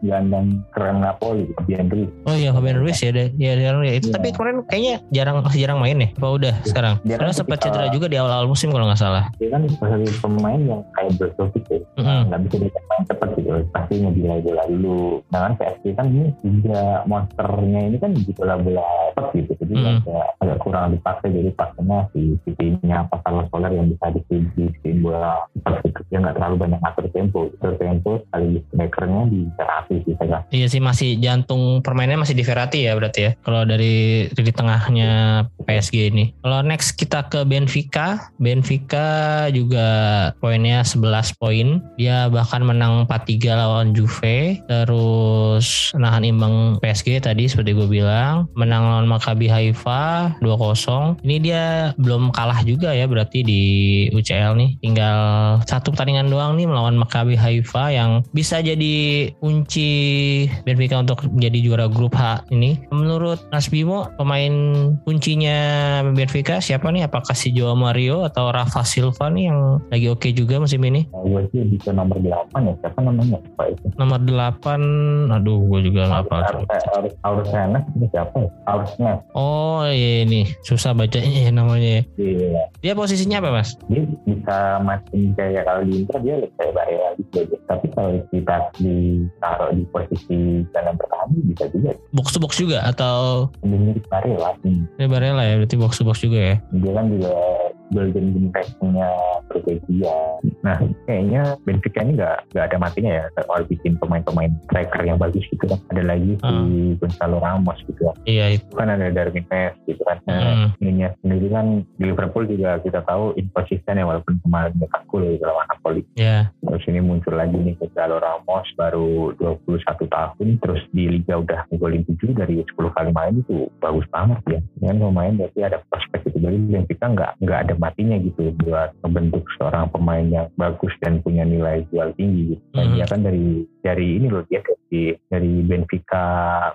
gelandang keren Napoli, Fabian Ruiz. Oh iya, Fabian Ruiz ya, ada- ya, ya, ya. itu. Iya. Tapi kemarin kayaknya jarang masih jarang main ya. Apa udah sekarang? Dia Karena kan sempat cedera juga di awal-awal musim kalau nggak salah. Dia kan sebagai pemain yang kayak Brozovic ya. Mm-mm. nggak bisa dia main cepat gitu pasti ngebilai bola dulu nah kan PSG kan ini juga monsternya ini kan di bola-bola cepat gitu jadi Mm. agak, agak kurang dipakai jadi pakainya si Vitinya apa Soler yang bisa cepat gitu dia nggak terlalu banyak atur tempo atur tempo sekali strikernya di terapi sih saya Iya sih masih jantung permainannya masih di Verratti ya berarti ya. Kalau dari di tengahnya PSG ini. Kalau next kita ke Benfica, Benfica juga poinnya 11 poin. Dia bahkan menang 4-3 lawan Juve, terus nahan imbang PSG tadi seperti gue bilang, menang lawan Maccabi Haifa 2-0. Ini dia belum kalah juga ya berarti di UCL nih. Tinggal satu pertandingan doang nih melawan Maccabi Haifa yang bisa jadi kunci Benfica untuk menjadi juara grup H ini. Menurut Mas Bimo, pemain kuncinya Benfica siapa nih? Apakah si Joao Mario atau Rafa Silva nih yang lagi oke juga musim ini? nah, gue sih ke nomor 8 ya siapa namanya Pak itu Nomor 8, aduh gue juga nggak Aurus Henes ini siapa ya Henes Oh iya ini susah bacanya ya namanya. ya. Iya. Dia posisinya apa mas? dia bisa makin kayak kalau di Inter dia lebih kayak Barella gitu aja. Tapi kalau kita ditaruh di posisi dalam bertahan bisa juga Box to box juga atau lebih mirip Barella sih. ini Barella ya berarti box to box juga ya? Dia kan juga golden generation-nya Bergegia. Nah kayaknya Benfica ini nggak nggak ada matinya ya kalau bikin pemain-pemain striker yang bagus gitu kan. Ada lagi si Hmm. Gonzalo Ramos gitu kan. Iya itu. Kan ada Darwin Nunez gitu kan. Nah, Hmm. ininya sendiri kan di Liverpool juga kita tahu inkonsisten ya walaupun kemarin nyetak gol gitu lawan Napoli. Ya. Terus ini muncul lagi nih Gonzalo Ramos baru 21 tahun terus di Liga udah ngegolin 7 dari 10 kali main itu bagus banget ya. Dengan pemain berarti ada prospek itu dari Benfica nggak nggak ada matinya gitu buat membentuk seorang pemain yang bagus dan punya nilai jual tinggi gitu. Dan Mhm. dia kan dari dari ini loh dia dari dari Benfica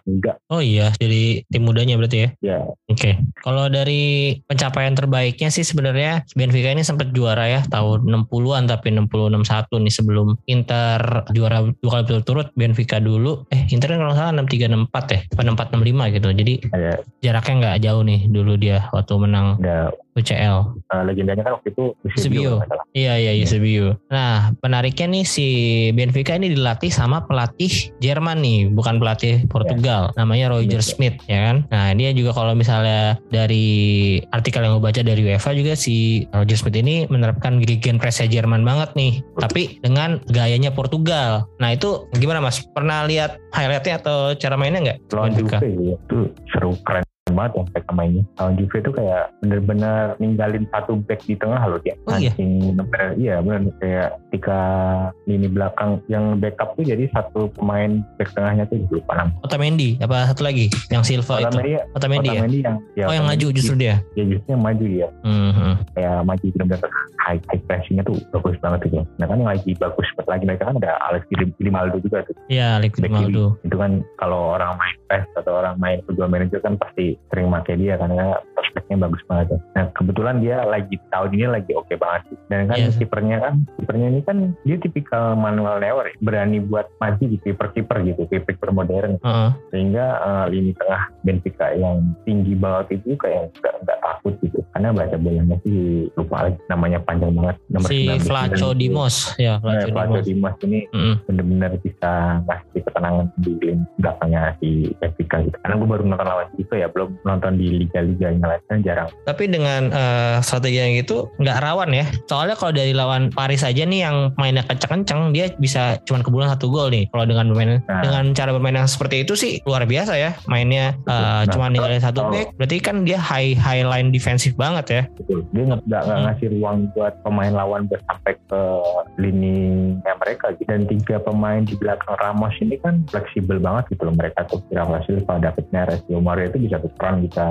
enggak Oh iya jadi tim mudanya berarti ya? ya Oke, kalau dari pencapaian terbaiknya sih sebenarnya Benfica ini sempat juara ya tahun 60-an tapi 60-61 nih sebelum Inter juara dua kali berturut-turut Benfica dulu. Eh Inter kan kalau salah 63 64 ya, apa 64 65 gitu. Jadi ada jaraknya nggak jauh nih dulu dia waktu menang ada UCL. eh, legendanya kan waktu itu Eusebio. Salah. Iya iya Eusebio. Nah penariknya nih si Benfica ini dilatih sama pelatih Jerman nih, bukan pelatih Portugal. Namanya Roger Iya. Smith ya kan. Nah dia juga kalau misalnya dari artikel yang gue baca dari UEFA juga si Roger Smith ini menerapkan gegenpressnya Jerman banget nih. Tapi dengan gayanya Portugal. Nah itu gimana mas? Pernah lihat highlightnya atau cara mainnya nggak? lawan? Juve gitu. itu seru keren banget yang mereka mainnya lawan Juve itu kayak bener-bener ninggalin satu back di tengah loh dia Oh iya? Bener, iya bener kayak ketika lini belakang yang backup tuh jadi satu pemain back tengahnya tuh lupa nama Otamendi apa satu lagi? Yang Silva itu? Otamendi Otamendi ya? Otamendi yang ya, Oh yang maju Otamendi, justru dia? ya justru yang maju ya Mhm. kayak maju bener-bener high, high pressingnya tuh bagus banget gitu nah kan yang lagi bagus lagi mereka kan ada Alex Grimaldo juga tuh Iya, Alex Grimaldo. itu kan kalau orang main PES atau orang main football manager kan pasti sering pakai dia karena prospeknya bagus banget. ya. Nah kebetulan dia lagi tahun ini lagi oke banget sih. Dan kan Iya. kipernya kan kipernya ini kan dia tipikal manual neuer ya. berani buat maju di kiper-kiper gitu, kiper modern Heeh. sehingga eh, lini tengah Benfica yang tinggi banget itu kayak nggak nggak takut gitu karena baca bolanya sih lupa lagi namanya panjang banget nomor si 19. Flaco Dimos ya Eh, Flaco Flaco Dimos Dimos ini Mm-mm. bener-bener bisa ngasih ketenangan di lini belakangnya si Benfica gitu karena gue baru nonton lawan itu ya belum nonton di liga-liga yang lain kan jarang tapi dengan eh, strategi yang gitu nggak rawan ya soalnya kalau dari lawan Paris aja nih yang mainnya kenceng-kenceng dia bisa cuman kebulan satu gol nih kalau dengan bermain Nah. dengan cara bermain yang seperti itu sih luar biasa ya mainnya eh, Nah, cuma ninggalin satu kalau- back berarti kan dia high high line defensif banget ya Betul. Dia nggak Hmm. ngasih ruang buat pemain lawan buat sampai ke lininya mereka gitu. Dan tiga pemain di belakang Ramos ini kan fleksibel banget gitu loh mereka tuh. Rafa Silva, David Neres, Mario itu bisa tukeran, bisa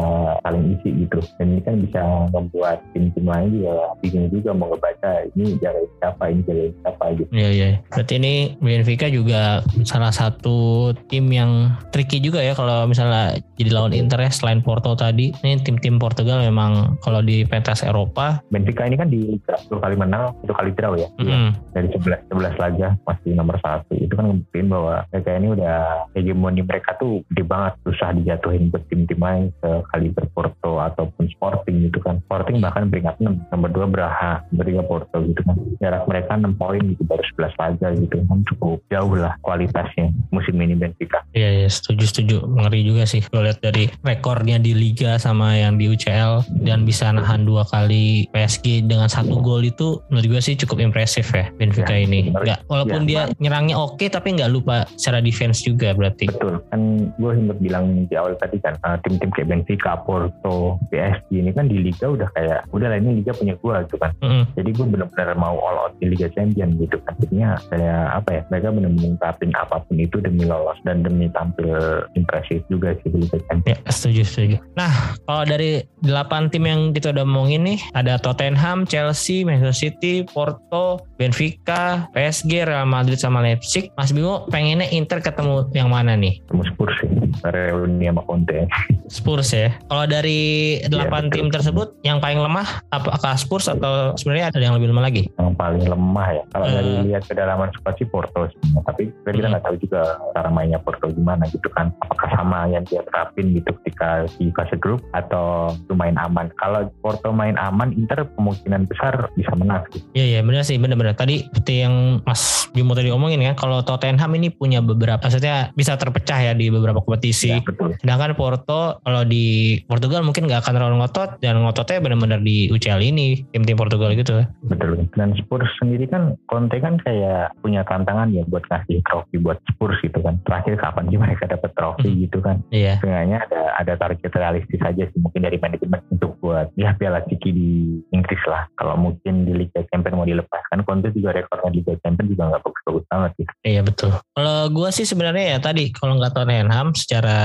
saling isi gitu. Dan ini kan bisa membuat tim-tim lain juga bingung juga mau ngebaca ini jaga siapa, ini jaga siapa gitu. Iya iya. Berarti ini Benfica juga salah satu tim yang tricky juga ya kalau misalnya jadi lawan Inter ya selain Porto tadi. Ini tim-tim Portugal memang kalau di pentas Eropa Benfica ini kan di Liga dua kali menang, satu kali draw ya. mm, dari 11 11 laga masih nomor satu itu kan ngebuktiin bahwa mereka ini udah hegemoni mereka tuh gede banget susah dijatuhin buat tim-tim lain sekaliber Porto ataupun Sporting gitu kan Sporting bahkan peringkat 6 nomor 2 Braha nomor 3 Porto gitu kan jarak mereka 6 poin gitu baru 11 laga gitu kan cukup jauh lah kualitasnya musim ini Benfica Iya, iya, setuju setuju. Ngeri juga sih kalau lihat dari rekornya di Liga sama yang di UCL dan bisa nahan dua kali PSG dengan satu gol itu menurut gue sih cukup impresif ya Benfica Ya, ini. Nggak, walaupun Ya, dia nyerangnya oke tapi nggak lupa secara defense juga berarti. Betul, kan gue sempat bilang di awal tadi kan uh, tim-tim kayak Benfica, Porto, PSG ini kan di Liga udah kayak udah lah ini Liga punya gue gitu kan. Mm-mm. Jadi gue benar-benar mau all out di Liga Champion gitu. Jadinya kayak apa ya, mereka benar-benar ngungkapin apa pun itu demi lolos dan demi tampil impresif juga sih di Liga Champion. Ya, setuju, setuju. Nah, kalau dari delapan tim yang kita udah omongin nih, ada Tottenham, Chelsea, Manchester City, Porto, Benfica, PSG, Real Madrid sama Leipzig. Mas Bimo pengennya Inter ketemu yang mana nih? Temu Spurs sih, reuni sama Conte. Spurs ya. Kalau dari delapan betul. tim tersebut, yang paling lemah apakah Spurs atau sebenarnya ada yang lebih lemah lagi? Yang paling lemah ya. Kalau Eh. dari lihat kedalaman squad sih Porto sebenarnya. Tapi kita Hmm. nggak tahu juga cara mainnya Porto gimana gitu kan. Apakah sama yang dia terapin gitu ketika di fase grup atau main aman. Kalau Porto main aman, Inter kemungkinan besar bisa menang gitu. Iya iya benar sih benar-benar tadi seperti yang Mas Bimo tadi omongin kan kalau Tottenham ini punya beberapa maksudnya bisa terpecah ya di beberapa kompetisi. Ya, betul. Sedangkan Porto kalau di Portugal mungkin nggak akan terlalu ngotot dan ngototnya benar-benar di UCL ini tim-tim Portugal gitu. Betul. Dan Spurs sendiri kan Conte kan kayak punya tantangan ya buat ngasih trofi buat Spurs gitu kan. Terakhir kapan sih mereka dapat trofi Hmm. gitu kan. Iya. Kayaknya ada ada target realistis aja sih mungkin dari manajemen untuk buat ya Piala Ciki di Inggris lah. Kalau mungkin di Liga Champions mau dilepaskan Conte juga rekornya di Liga Champions juga nggak bagus-bagus banget gitu. Iya betul. Kalau gue sih sebenarnya ya tadi kalau nggak Tottenham secara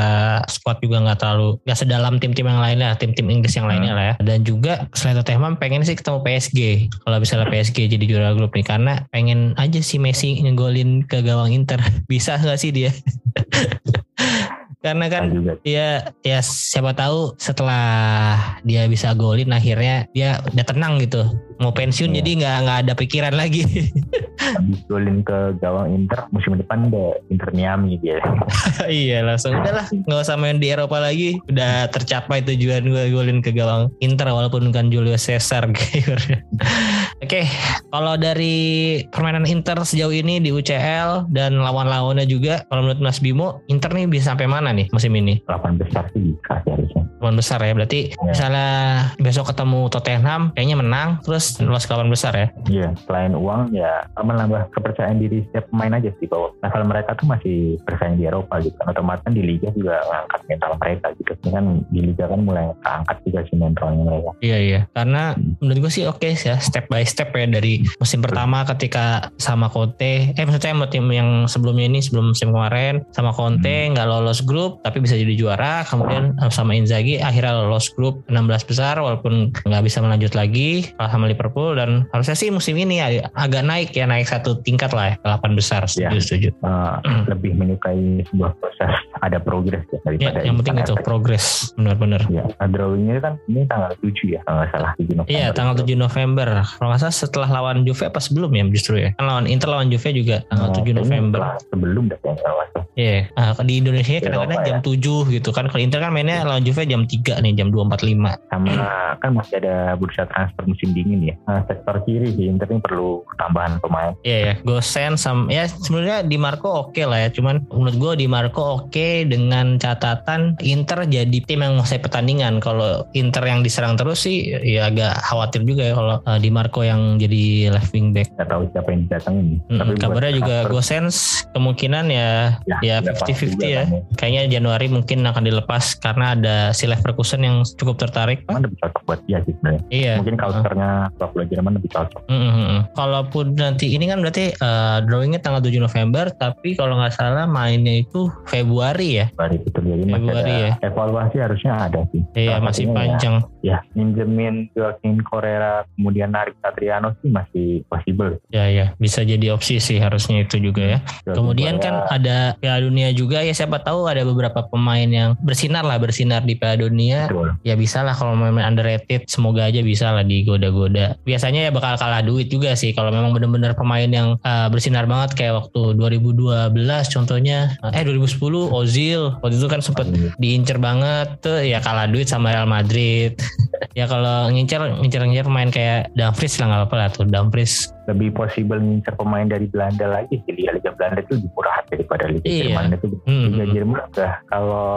squad juga nggak terlalu nggak sedalam tim-tim yang lainnya, tim-tim Inggris yang lainnya lah ya. Dan juga selain Tottenham pengen sih ketemu PSG. Kalau misalnya PSG jadi juara grup nih karena pengen aja si Messi ngegolin ke gawang Inter. Bisa nggak sih dia? karena kan dia ya siapa tahu setelah dia bisa golin akhirnya dia udah tenang gitu mau pensiun Iya. jadi nggak nggak ada pikiran lagi. Habis golin ke gawang Inter musim depan ada Inter Miami dia. iya langsung. Udahlah nggak usah main di Eropa lagi. Udah tercapai tujuan gue golin ke gawang Inter walaupun bukan Julius Caesar oke kalau dari permainan Inter sejauh ini di UCL dan lawan-lawannya juga kalau menurut Mas Bimo Inter nih bisa sampai mana nih musim ini? Lapan besar sih harusnya. lawan besar ya berarti misalnya besok ketemu Tottenham kayaknya menang. Terus lolos ke lawan besar ya Iya, selain uang ya menambah kepercayaan diri setiap pemain aja sih bahwa level mereka tuh masih bersaing di Eropa gitu kan. Otomatis di Liga juga ngangkat mental mereka gitu. Ini kan di Liga kan mulai keangkat juga sih mentalnya mereka. Iya iya, karena menurut gue sih oke sih ya step by step ya dari musim pertama ketika sama Conte, eh maksudnya sama tim yang sebelumnya ini sebelum musim kemarin sama Conte nggak lolos grup tapi bisa jadi juara, kemudian eh, sama Inzaghi akhirnya lolos grup 16 besar walaupun nggak bisa melanjut lagi sama Liverpool dan harusnya sih musim ini ag- agak naik ya naik satu tingkat lah ya ke 8 besar setuju Ya. setuju. Eh, lebih menyukai sebuah proses ada progres ya Ya, daripada yang penting itu progres benar-benar. Ya, drawingnya kan ini tanggal 7 ya, kalau salah 7 November. Iya tanggal 7 November Kalau nggak salah setelah lawan Juve apa sebelum ya justru ya Kan lawan Inter lawan Juve juga tanggal Oh, 7 kayaknya November setelah- Sebelum kalau nggak salah. Iya Ah, Di Indonesia kadang-kadang jam 7 gitu kan Kalau Inter kan mainnya lawan Juve jam 3 nih Jam 2.45 Sama kan masih ada bursa transfer musim dingin ya. Nah, sektor kiri sih Inter ini perlu tambahan pemain. Iya ya Gosen sama Ya sebenarnya Di Marco oke lah ya Cuman menurut gue Di Marco oke Dengan catatan Inter jadi tim yang menguasai pertandingan Kalau Inter yang diserang terus sih Ya agak khawatir juga ya Kalau eh, Di Marco yang jadi left wing back Nggak tahu siapa yang didatengin. Mm, Tapi kabarnya juga Gosens kemungkinan ya ya udah pasti 50-50 juga ya. kan Kayaknya Januari mungkin akan dilepas karena ada si Leverkusen yang cukup tertarik. Lebih cocok buat dia sih sebenarnya. Iya. Mungkin culture-nya sepak bola Jerman lebih cocok. Mm, mm, mm. Kalaupun nanti ini kan berarti eh, drawingnya tanggal 7 November, tapi kalau nggak salah mainnya itu Februari ya. Baru itu jadi masih Februari ada ya. evaluasi harusnya ada sih. Iya Salah masih ya, panjang. Ya, minjemin Joaquin Correa kemudian narik Satriano sih masih possible. Ya ya, bisa jadi opsi sih harusnya itu juga ya. Joaquin Kemudian Correa, kan ada Piala Dunia juga ya siapa tahu ada beberapa pemain yang bersinar lah bersinar di Piala Dunia. Betul. ya bisa lah kalau memang underrated semoga aja bisa lah digoda-goda. Biasanya ya bakal kalah duit juga sih kalau memang bener-bener pemain yang uh, bersinar banget kayak waktu 2012 contohnya. Eh 2010 Ozil. Waktu itu kan sempet diincer banget tuh ya kalah duit sama Real Madrid ya kalau ngincer ngincer ngincer pemain kayak Dumfries lah nggak apa-apa lah tuh. Dumfries lebih possible ngincer pemain dari Belanda lagi sih Liga Liga Belanda itu lebih murah daripada Liga Iya. Jerman itu Hmm, Liga hmm. Jerman udah kalau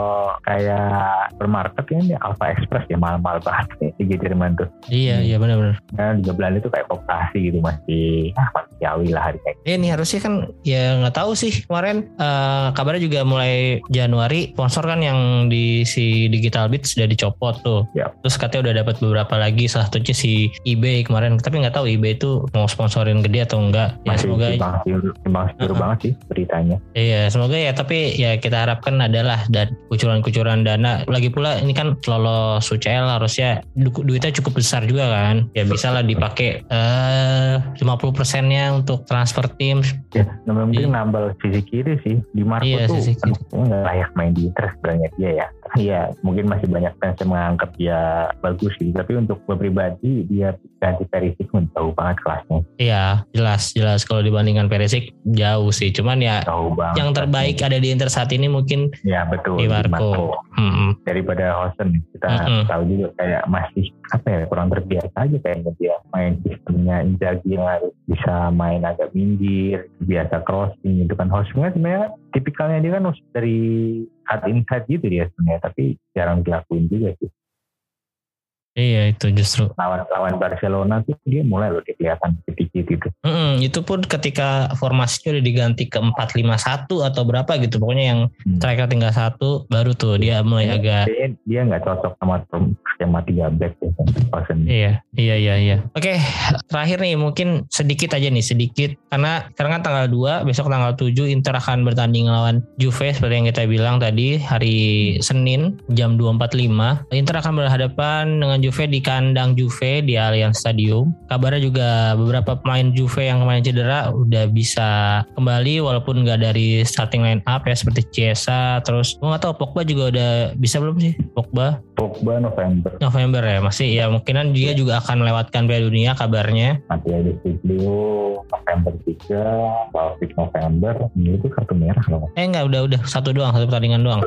kayak bermarket ya ini Alpha Express ya mahal-mahal banget nih Liga Jerman tuh iya iya benar-benar nah, Liga Belanda itu kayak koperasi gitu masih ah, manusiawi lah harganya Ya ini harusnya kan ya nggak tahu sih kemarin eh, kabarnya juga mulai Januari sponsor kan yang di si Digital Beat sudah dicopot tuh. Ya. Terus katanya udah dapat beberapa lagi salah satunya si eBay kemarin tapi nggak tahu eBay itu mau sponsorin gede atau enggak. Ya masih semoga timbang siur, siur Uh-uh. banget sih beritanya. Iya semoga ya. Tapi ya kita harapkan adalah dan kucuran-kucuran dana. Lagi pula ini kan lolos UCL harusnya du- duitnya cukup besar juga kan. Ya bisa lah dipakai eh 50 persennya untuk transfer tim. Ya nah, mungkin nambal sisi kiri sih. Di Marco Iya, tuh sisi kiri. aduh, nggak layak main di Inter sebenarnya dia ya. Iya mungkin masih banyak fans yang menganggap dia bagus sih. Tapi untuk gue pribadi dia ganti Perisic jauh banget kelasnya. Iya, jelas jelas kalau dibandingkan Perisic jauh sih. Cuman ya yang terbaik ada di Inter saat ini mungkin ya betul di Marco. Hmm, daripada Hosen kita Mm-mm. tahu juga kayak masih apa ya kurang terbiasa aja kayaknya dia main sistemnya Inzaghi yang harus bisa main agak minggir biasa crossing gitu kan Hosen kan sebenarnya tipikalnya dia kan dari hard inside gitu dia sebenarnya tapi jarang dilakuin juga sih Iya itu justru. lawan lawan Barcelona tuh dia mulai loh kelihatan sedikit gitu Mm-mm, itu pun ketika formasinya udah diganti ke 451 atau berapa gitu. Pokoknya yang Hmm. striker tinggal satu baru tuh dia mulai agak Kayaknya dia nggak cocok sama skema tiga back ya Iya, iya, iya, iya. Oke, terakhir nih mungkin sedikit aja nih, sedikit. Karena sekarang kan tanggal 2, besok tanggal 7 Inter akan bertanding lawan Juve seperti yang kita bilang tadi hari Senin jam 2.45. Inter akan berhadapan dengan Juve di kandang Juve di Allianz Stadium. Kabarnya juga beberapa pemain Juve yang kemarin cedera udah bisa kembali walaupun nggak dari starting line up ya seperti Chiesa. Terus gue nggak tahu Pogba juga udah bisa belum sih Pogba? Pogba November. November ya masih ya mungkinan dia juga akan melewatkan Piala Dunia kabarnya. Mati ada Siglio November juga Baltic November. Ini itu kartu merah loh. Eh enggak udah udah. Satu doang satu pertandingan doang.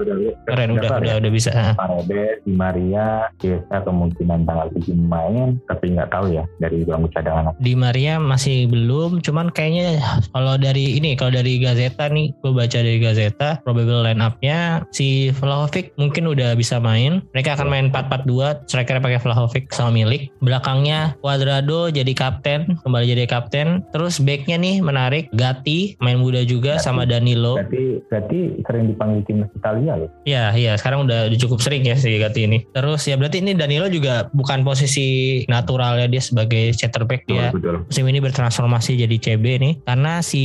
Keren udah udah udah bisa Ah. Paredes, Di Maria, Chiesa kemungkinan tanggal 7 main, tapi nggak tahu ya dari bangku cadangan. Di Maria masih belum cuman kayaknya kalau dari ini kalau dari Gazeta nih gue baca dari Gazeta probable line up-nya si Vlahovic mungkin udah bisa main mereka akan main 4-4-2 strikernya pakai Vlahovic sama Milik belakangnya Cuadrado jadi kapten kembali jadi kapten terus backnya nih menarik. Gatti main muda juga Gatti. sama Danilo. Berarti berarti sering dipanggil timnas Italia loh. Iya, iya. Sekarang udah, udah cukup sering ya si Gatti ini. Terus ya berarti ini Danilo juga bukan posisi naturalnya dia sebagai center back dia. betul. Musim ini bertransformasi jadi CB nih. Karena si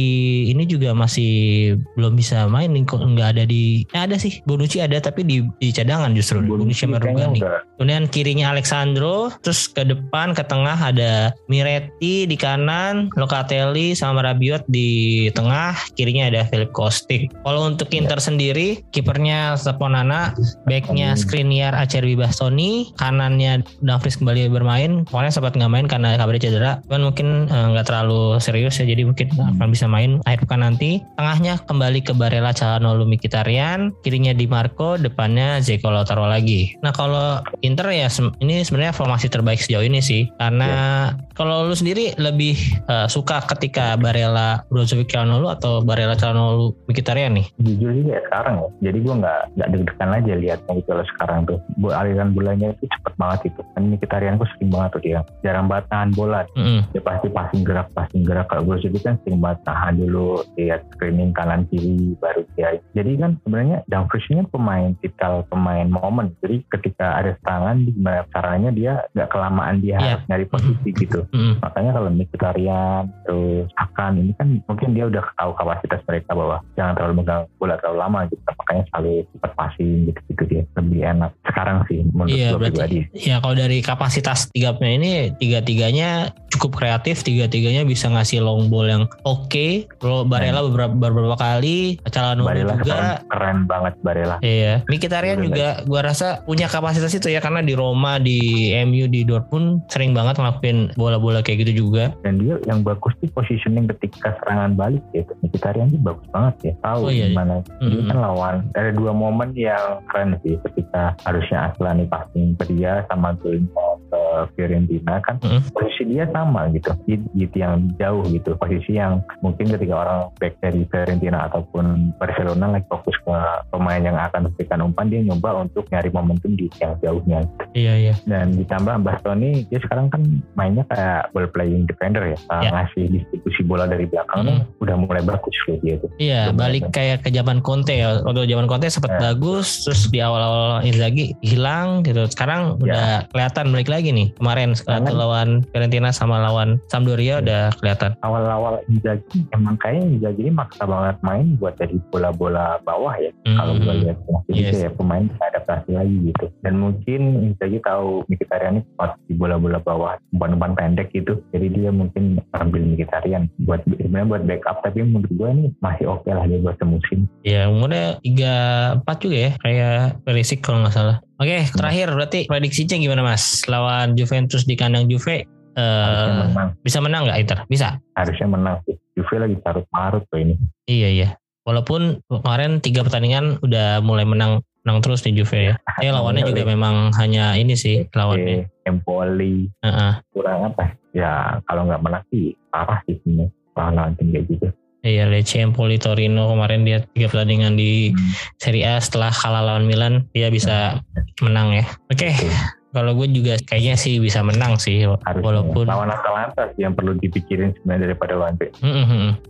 ini juga masih belum bisa main nih nggak ada di ya ada sih. Bonucci ada tapi di, di cadangan justru. Bonucci Bonucci Merugani udah kemudian kirinya Alexandro terus ke depan ke tengah ada Miretti di kanan Locatelli sama Rabiot di tengah kirinya ada Philip Kostic. Kalau untuk Inter sendiri kipernya Steponana backnya. Skriniar Acerbi Bastoni kanannya Dumfries kembali bermain kemarin sempat nggak main karena kabarnya cedera. Cuman mungkin eh, nggak terlalu serius ya jadi mungkin akan bisa main akhir pekan nanti. Tengahnya kembali ke Barella Calhanoglu Mkhitaryan. Kirinya Di Marco depannya Zeko Lautaro lagi. Nah kalau Inter ya ini sebenarnya formasi terbaik sejauh ini sih. Karena kalau lu sendiri lebih eh, suka ketika Barella Brozovic Calhanoglu atau Barella Calhanoglu Mkhitaryan nih? Jujur sih ya sekarang ya. Jadi gue nggak nggak deg-degan aja liatnya gitu loh sekarang tuh. Aliran bolanya itu cepet banget itu. Kan Mkhitaryan gue sering banget tuh dia. Jarang banget tahan bola. Mm-mm. Dia pasti passing gerak, passing gerak. Kalau gue kan sering banget tahan dulu, lihat screening kanan kiri, baru dia. Jadi kan sebenarnya Dumfries ini kan pemain tipikal pemain momen. Jadi ketika ada serangan, gimana caranya dia nggak kelamaan dia Iya. harus nyari posisi gitu. Mm-mm. Makanya kalau Mkhitaryan terus Akan ini kan mungkin dia udah tahu kapasitas mereka bahwa jangan terlalu megang bola terlalu lama gitu. Makanya selalu cepat passing gitu-gitu dia lebih enak sekarang sih menurut Iya gue pribadi. ya kalau dari kapasitas tiga pemain ini tiga tiganya cukup kreatif tiga tiganya bisa ngasih long ball yang oke. Kalau Barella beberapa, beberapa kali, Calhanoglu Barella juga. keren, keren banget Barella. Iya, Mkhitaryan juga gua rasa punya kapasitas itu ya karena di Roma, di MU, di Dortmund sering banget ngelakuin bola-bola kayak gitu juga. Dan dia yang bagus sih positioning ketika serangan balik gitu. Mkhitaryan sih bagus banget ya. Tahu Oh iya. gimana. Dia Mm-mm. kan lawan ada dua momen yang keren sih ketika harusnya Aslani passing ke dia sama golnya ke Fiorentina kan Mm-mm. posisi dia sama gitu di, di yang jauh gitu posisi yang mungkin ketika orang back dari Fiorentina ataupun Barcelona lagi fokus ke pemain yang akan memberikan umpan dia nyoba untuk nyari momentum di yang jauhnya gitu. Iya iya. dan ditambah Bastoni dia sekarang kan mainnya kayak ball playing defender ya, Uh, Ya. ngasih distribusi bola dari belakang tuh udah mulai bagus loh dia tuh Iya, balik kayak ke zaman Conte ya. Waktu zaman Conte sempat Ya. bagus, terus di awal-awal Inzaghi hilang gitu. Sekarang Ya. udah kelihatan balik lagi nih. Kemarin Sekarang waktu lawan Fiorentina sama lawan Sampdoria udah kelihatan. awal-awal Inzaghi emang kayaknya Inzaghi ini maksa banget main buat jadi bola-bola bawah ya kalau gue Hmm. lihat ya. jadi Yes. kayak pemain adaptasi lagi gitu dan mungkin Inzaghi tahu Mkhitaryan ini kuat di bola-bola bawah umpan-umpan pendek gitu jadi dia mungkin ambil Mkhitaryan buat sebenarnya buat backup tapi menurut gue ini masih oke lah dia buat semusim Ya umurnya 34 juga ya kayak Perisic kalau nggak salah. Oke terakhir berarti prediksinya gimana mas? Lawan Juventus di kandang Juve eh menang bisa menang nggak Inter? Bisa. harusnya menang sih Juve lagi carut-marut tuh ini Iya iya. Walaupun kemarin tiga pertandingan udah mulai menang menang terus di Juve ya. Ya lawannya juga memang hanya ini sih lawannya. Empoli Heeh. kurang apa ya kalau nggak menang sih parah sih sebenarnya lawan tim kayak gitu Iya Lecce, Empoli, Torino kemarin dia tiga pertandingan di Serie A setelah kalah lawan Milan dia bisa menang ya. Oke, kalau gue juga kayaknya sih bisa menang sih harusnya walaupun lawan Atalanta sih yang perlu dipikirin sebenarnya daripada lawan.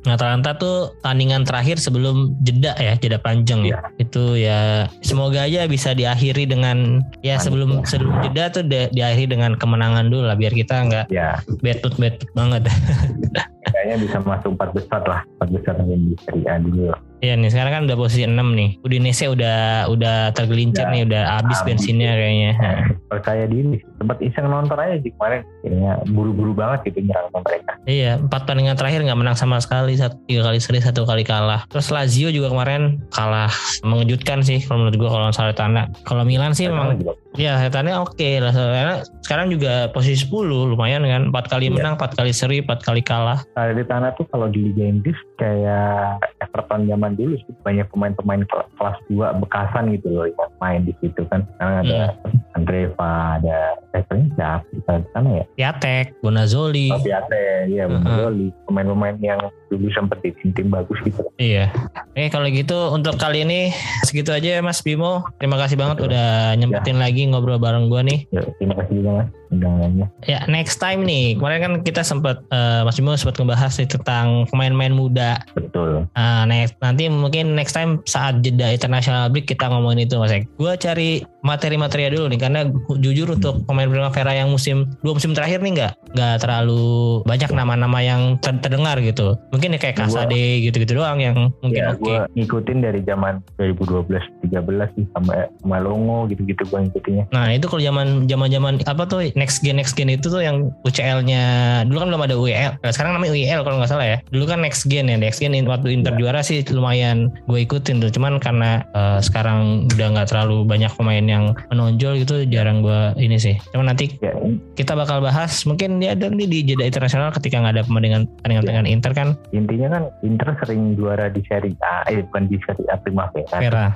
Nah, Atalanta tuh tandingan terakhir sebelum jeda ya, jeda panjang ya. Itu ya semoga aja bisa diakhiri dengan ya Manis sebelum ya. sebelum jeda tuh di- diakhiri dengan kemenangan dulu lah biar kita nggak ya betut betut banget. kayaknya bisa masuk empat besar lah. Empat besar yang di Serie A dulu Iya nih sekarang kan udah posisi 6 nih. Udinese udah udah tergelincir Ya, nih, udah habis bensinnya kayaknya. Nah, percaya diri sempat iseng nonton aja sih kemarin kayaknya buru-buru banget gitu nyerang mereka Iya, empat pertandingan terakhir nggak menang sama sekali, satu tiga kali seri, satu kali kalah. Terus Lazio juga kemarin kalah mengejutkan sih kalau menurut gua kalau Salernitana. Kalau Milan sih memang Ya, setannya oke lah. Karena sekarang juga posisi 10 lumayan kan. 4 kali Iya. menang, 4 kali seri, 4 kali kalah. Di tanah tuh kalau di Liga Inggris kayak Everton zaman dulu sih banyak pemain-pemain kel- kelas 2 bekasan gitu loh yang main di situ kan. Karena ada Hmm. Andreva, ada strikernya siapa kita sana ya Piatek, Bonazoli. oh Piate iya Mm-mm. Bonzoli pemain-pemain yang dulu sempat di tim-tim bagus gitu Iya. Oke kalau gitu untuk kali ini segitu aja ya Mas Bimo. Terima kasih banget udah nyempetin lagi ngobrol bareng gua nih. ya, terima kasih juga mas undangannya Ya next time nih kemarin kan kita sempat eh, Mas Bimo sempat ngebahas nih tentang pemain-pemain muda. betul Nah, next, nanti mungkin next time saat jeda international break kita ngomongin itu Mas. Gue cari materi-materi dulu nih karena jujur untuk pemain Primavera yang musim dua musim terakhir nih nggak nggak terlalu banyak nama-nama yang ter- terdengar gitu. Mungkin ya kayak Kasade gitu-gitu doang yang mungkin ya oke. gue ngikutin dari zaman 2012-13 sih sama sama Longo gitu-gitu gue ngikutinnya Nah itu kalau zaman zaman zaman apa tuh next gen next gen itu tuh yang UCL-nya dulu kan belum ada UEL. Nah, sekarang namanya UEL kalau nggak salah ya. Dulu kan next gen ya next gen waktu Inter juara sih lumayan gue ikutin tuh. Cuman karena eh, sekarang udah nggak terlalu banyak pemain yang menonjol gitu jarang gue ini sih. Cuman nanti ya kita bakal bahas mungkin dia ada nih di jeda internasional ketika nggak ada pertandingan pertandingan Ya. dengan Inter kan intinya kan Inter sering juara di Serie A eh bukan di Serie A Primavera Vera.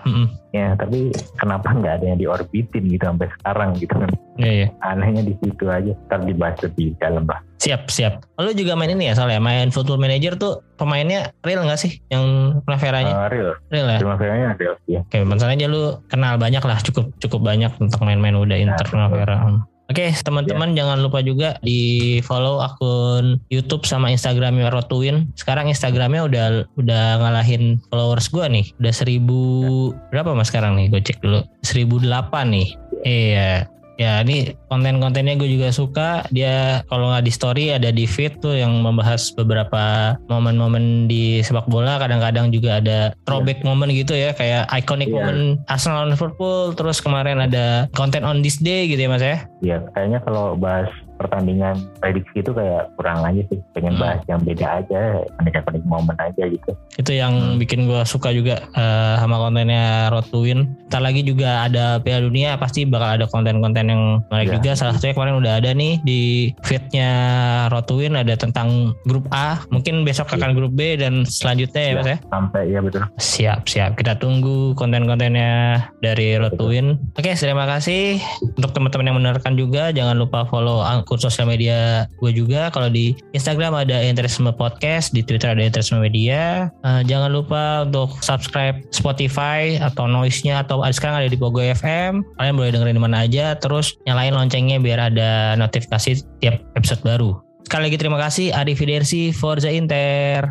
Ya tapi kenapa nggak ada yang diorbitin gitu sampai sekarang gitu kan Iya iya. anehnya di situ aja ntar dibahas lebih dalam lah Siap siap. Lalu juga main ini ya soalnya main Football Manager tuh pemainnya real nggak sih yang Primaveranya? Eh, real real ya. Primaveranya real ya Oke, masalahnya aja lu kenal banyak lah, cukup cukup banyak tentang main-main udah Inter Primavera. Hmm. Oke, teman-teman jangan lupa juga di follow akun YouTube sama Instagramnya Rotuin. Sekarang Instagramnya udah udah ngalahin followers gua nih, udah seribu berapa mas sekarang nih? Gue cek dulu, seribu delapan nih. Iya. Ya ini konten-kontennya gue juga suka. Dia kalau nggak di story ada di feed tuh yang membahas beberapa momen-momen di sepak bola. Kadang-kadang juga ada throwback momen gitu ya, kayak iconic Iya. momen Arsenal lawan Liverpool. Terus kemarin ada konten on this day gitu ya mas ya. ya kayaknya kalau bahas pertandingan prediksi itu kayak kurang aja sih pengen Hmm. bahas yang beda aja konik-konik momen aja gitu Itu yang Hmm. bikin gue suka juga eh, sama kontennya Road to Win. Ntar lagi juga ada Piala Dunia pasti bakal ada konten-konten yang menarik Iya. juga. Salah satunya kemarin udah ada nih di feednya Road to Win ada tentang grup A. Mungkin besok akan grup B dan selanjutnya ya Iya. mas ya. sampai ya betul Siap siap. Kita tunggu konten-kontennya dari Road to Win. Oke terima kasih untuk teman-teman yang mendengarkan juga. Jangan lupa follow akun sosial media gue juga. Kalau di Instagram ada Interisme Podcast, di Twitter ada Interisme Media. Eh, jangan lupa untuk subscribe Spotify atau Noise-nya atau sekarang ada di Pogo FM. Kalian boleh dengerin di mana aja. Terus nyalain loncengnya biar ada notifikasi tiap episode baru. Sekali lagi terima kasih Adi Fidersi Forza Inter.